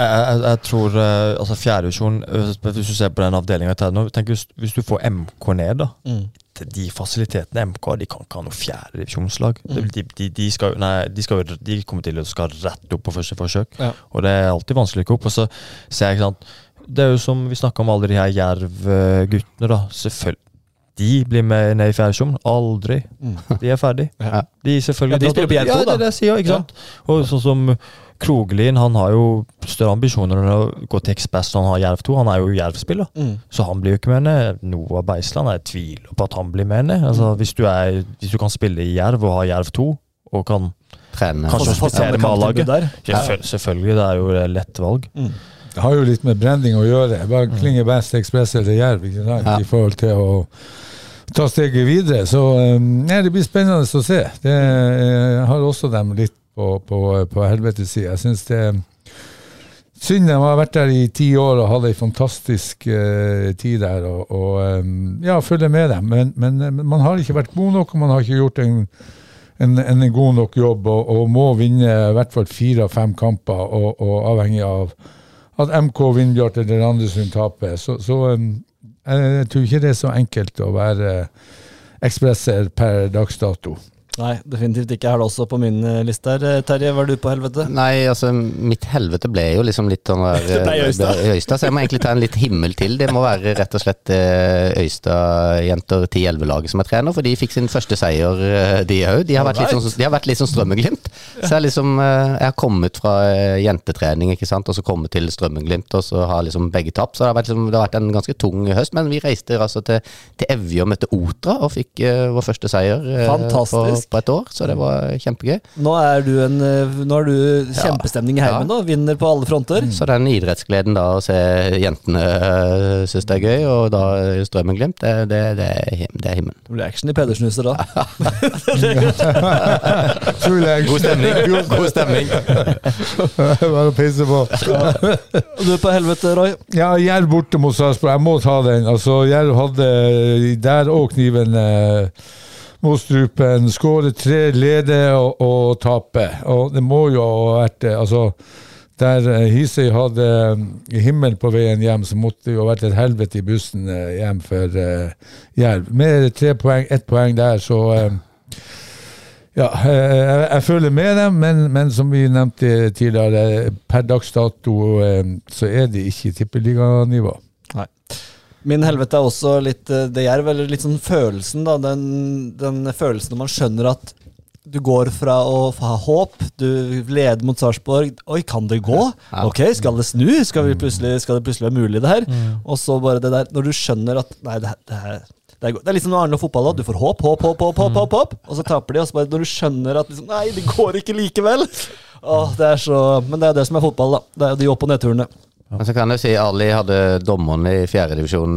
Jeg, jeg, jeg tror eh, altså fjerdedivisjon Hvis du ser på den avdelinga hvis, hvis du får MK ned, da. Mm. De- fasilitetene MK de kan ikke ha noe fjerdedivisjonslag. Mm. De, de, de, skal, nei, de, skal, de kommer til å skal rett opp på første forsøk. Ja. Og det er alltid vanskelig å gå opp. Og så ser jeg ikke sant Det er jo som vi snakka om alle de her Jerv-guttene, da. Selvfølgelig. De blir med ned i fjerdedivisjon. Aldri. De er ferdig. Ja. De selvfølgelig Ja, de spiller på Jerv 2, da. Ja, det er det jeg sier, ikke sant. Og sånn som Krogelin, han har jo større ambisjoner enn å gå til Ekspress når han har Jerv 2. Han er jo Jerv-spiller, Mm. så han blir jo ikke med ned. Noah Beisland, jeg tviler på at han blir med ned. Altså, hvis, du er, hvis du kan spille i Jerv og ha Jerv 2, og kan trene. kanskje hospitere med A-laget. Selvføl- Selvfølgelig, det er jo et lett valg. Det har jo litt med branding å gjøre. Hva klinger best, Ekspress eller Jerv, ikke sant? Ja. i forhold til å ta steget videre. Så um, ja, det blir spennende å se. Det jeg har også dem litt på, på, på helvetes side. Jeg syns det er synd de har vært der i ti år og hatt ei fantastisk eh, tid der, og, og um, ja, følger med dem. Men, men, eh, man har ikke vært god nok, og man har ikke gjort en en, en god nok jobb og, og må vinne i hvert fall fire av fem kamper, og, og avhengig av at MK vinner Bjart eller Randesund taper. Så, så um, jeg, jeg tror ikke det er så enkelt å være ekspresser per dags dato. Nei, definitivt ikke. Jeg har det også på min eh, liste her. Eh, Terje, var du på helvete? Nei, altså mitt helvete ble jo liksom litt sånn der, [LAUGHS] Det ble Øystad. Øysta, Så jeg må egentlig ta en litt himmel til. Det må være rett og slett eh, Øystad-jenter 10-11-laget som er trener, for de fikk sin første seier, eh, de òg. De, sånn- de har vært litt sånn Strømmen-Glimt. [LAUGHS] Så jeg liksom eh, Jeg har kommet fra eh, jentetrening, ikke sant, og så kommet til Strømmen-Glimt, og så har liksom begge tapt. Så det har vært, liksom, det har vært en ganske tung høst, men vi reiste altså til, til Evje og møtte Otra, og fikk uh, vår første seier eh, Fantastisk. På, på et år. Så det var kjempegøy. Nå er du, en, eh, nå er du kjempestemning i heimen, da. Vinner på alle fronter. Så den idrettsgleden da å se jentene uh, synes det er gøy, og da Strømmen-Glimt, det, det, det, er det er himmelen. Det blir action i Pedersenhuset da. [LAUGHS] God stemning. God stemning. [LAUGHS] Bare å pisse på. Og du er på helvete, Roy. Ja, Jerv borte mot Sarpsborg. Jeg må ta den. Altså, Jerv hadde der òg kniven eh, mot strupen. Skåre tre, lede og, og tape. Og det må jo ha vært det. Altså, der eh, Hisøy hadde eh, himmel på veien hjem, så måtte det jo ha vært et helvete i bussen eh, hjem for uh, Jerv. Med tre poeng, ett poeng der, så uh, ja, eh, jeg, jeg føler med dem, men, men som vi nevnte tidligere, per dags dato eh, så er de ikke i tippeliganivå. Min helvete er også litt eh, det jerv, eller litt sånn følelsen, da. Den, den følelsen når man skjønner at du går fra å ha håp, du leder mot Sarpsborg Oi, kan det gå? Ok, skal det snu? Skal, vi plutselig, skal det plutselig være mulig, det her? Og så bare det der Når du skjønner at Nei, det, det, er, det, er, det er litt som når Arne og fotball. Da. Du får håp, håp, håp, håp, håp, håp, håp, og så taper de. Og så bare når du skjønner at liksom, Nei, det går ikke likevel! Åh, det er så Men det er det som er fotball, da. Det er jo de opp- og nedturene. Men så kan jeg si Ali hadde dommerne i fjerdedivisjon.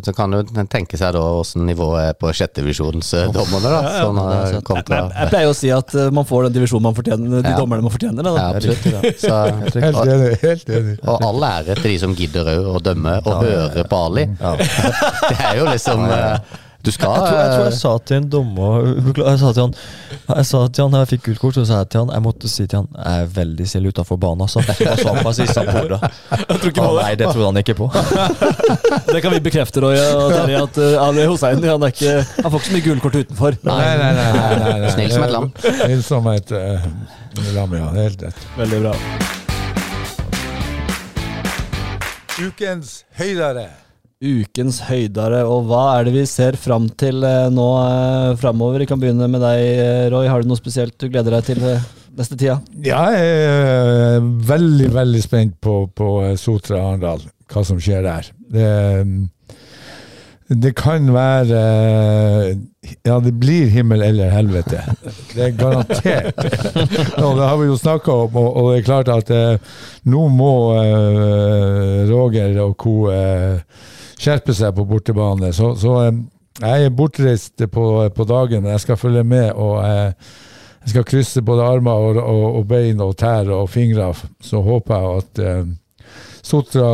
Så kan du tenke seg da åssen nivået er på sjettedivisjonsdommerne. da. Sånn har kontra Jeg, jeg pleier å si at eh, man får den divisjonen man fortjener, de Ja. dommerne man fortjener. Da. Ja, absolutt. Så, Helt enig. Helt enig. og all ære til de som gidder å dømme og høre på Ali. [LAUGHS] Det er jo liksom eh, Du skal Jeg tror, jeg tror jeg eh, sa til en dommer Jeg sa til han Jeg sa til han jeg fikk gult kort, så sa jeg til han Jeg måtte si til han Jeg er veldig stille utafor banen, altså. Og så han presis [LAUGHS] han på Nei, det trodde han ikke på. [LAUGHS] Det kan vi bekrefte, Roy og Terje, at uh, Ali Hussein han, er ikke, han får ikke så mye gule kort utenfor. Nei, nei, nei. nei, nei, nei. Snill som et lam. Snill som et uh, lam, ja. Helt rett. Veldig bra. Ukens høydere. Ukens høydere, og hva er det vi ser fram til eh, nå uh, framover? Vi kan begynne med deg, eh, Roy. Har du noe spesielt du gleder deg til eh, neste tida? Ja, jeg er eh, veldig, veldig spent på, på eh, Sotra Arendal, hva som skjer der. Det, det kan være eh, Ja, det blir himmel eller helvete. Det er garantert. [LAUGHS] Og det har vi jo snakka om, og, det er klart at eh, nå må eh, Roger og co. Skjerpe seg på bortebane. Så, så eh, jeg er bortreist på, på dagen. Jeg skal følge med. og eh, jeg skal krysse både armer og, og, og bein og tær og fingre. Så håper jeg at eh, Sotra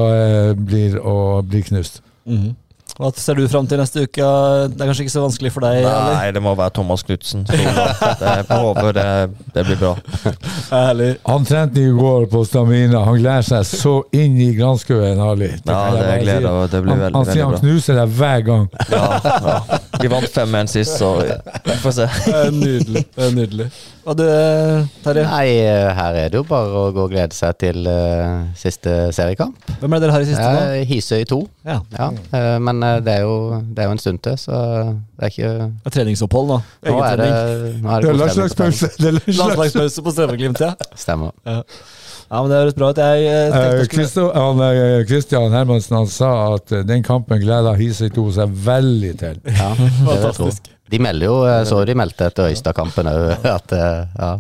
blir, og, blir knust. Mhm. Hva ser du fram til neste uke? Det er kanskje ikke så vanskelig for deg? eller? Nei, det må være Thomas Knutsen. Jeg håper det, det blir bra. [LAUGHS] Herlig. Han trente i går på stamina. Han gleder seg så inn i granskauen, Ali. Ja, det jeg det gleder jeg meg. Det blir han, veldig, han sier han bra. knuser deg hver gang. Ja, ja. Vi vant 5-1 sist, så vi får se. Det er nydelig. Det er nydelig. Og du, Terje? Nei, her er det jo bare å gå og glede seg til uh, siste seriekamp. Hvem er det dere har i siste nå? Eh, Hisøy 2. Ja. Ja, Uh, men det er, jo, det er jo en stund til, så det er ikke Det er treningsopphold da? Nå er det, nå er Det det er god stemning på trening. landslagspause. Det er Landslagspause på Strømmeglimt, ja. Stemmer. Ja, men Det høres bra ut. Jeg eh, Eh, eh, Hermansen han sa at eh, den kampen gleder Hisøy 2 seg veldig til. Ja. Fantastisk. De melder jo, så de meldte etter Øystad-kampen òg, [LAUGHS] at eh, ja,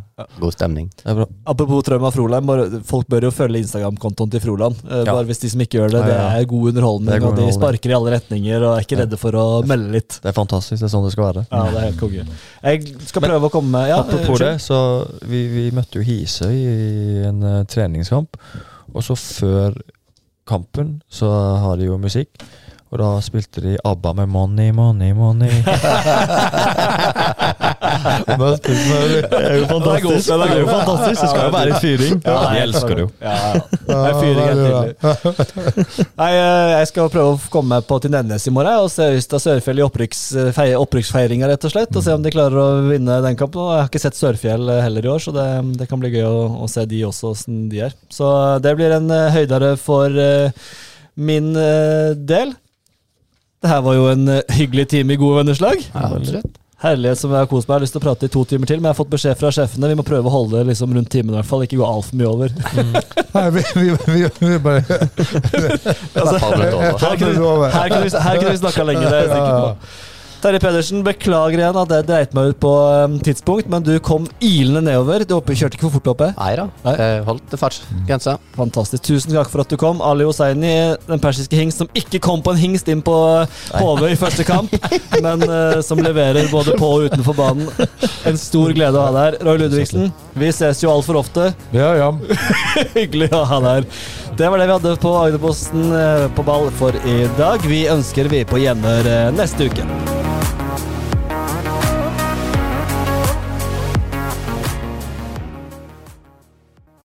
god stemning. Apropos Trauma Froland, bare- folk bør jo følge Instagram-kontoen til Froland. Eh. Bare hvis de som ikke gjør det. Det er god underholdning, er god og de sparker i alle retninger og er ikke redde for å melde litt. Det er fantastisk. Det er sånn det skal være. Ja, det er helt konge. Jeg skal Men prøve å komme med ja, Apropos det, så vi, vi møtte jo Hisøy i en uh, treningskamp. Og så før kampen så har de jo musikk. Og da spilte de ABBA med 'Money, Money, Money'. [LAUGHS] Det er jo fantastisk. Det er jo fantastisk. Det skal jo være litt fyring. Ja, De elsker det jo. Ja, ja. Det er fyring helt. Nei, eh, jeg skal prøve å komme meg på til Nennes i morgen og se Øystad Sørfjell i opprykks, opprykksfeiringa, rett og slett. Og se om de klarer å vinne den kampen. Og jeg har ikke sett Sørfjell eh, heller i år, så det, det kan bli gøy å, å se de også, åssen de er. Så det blir en høydere for eh, min eh, del. Det her var jo en eh, hyggelig time i gode vennerslag. Ja. Herlighet som jeg har kost meg. Jeg har lyst til å prate i to timer til, men jeg har fått beskjed fra sjefene. Vi må prøve å holde det liksom rundt timen, i hvert fall. Ikke gå altfor mye over. [LAUGHS] Nei, vi, vi, vi, vi bare Altså, Har her her kunne vi, her kunne vi snakka lenge, det er jeg sikker på. Terje Pedersen, beklager igjen at jeg dreit meg ut på um, tidspunkt, men du kom ilende nedover. Du oppe, kjørte ikke for fort oppe. Nei da, Nei. eh, holdt fartsgrensa. Fantastisk. Tusen takk for at du kom. Ali Hosseini, den persiske hingst som ikke kom på en hingst inn på HV i første kamp, [LAUGHS] men uh, som leverer både på og utenfor banen. En stor glede å ha deg her. Roy Ludvigsen, vi ses jo altfor ofte. Ja, ja. [LAUGHS] Hyggelig å ha deg her. Det var det vi hadde på Agderposten eh, på ball for i dag. Vi ønsker vi på gjenhør eh, neste uke.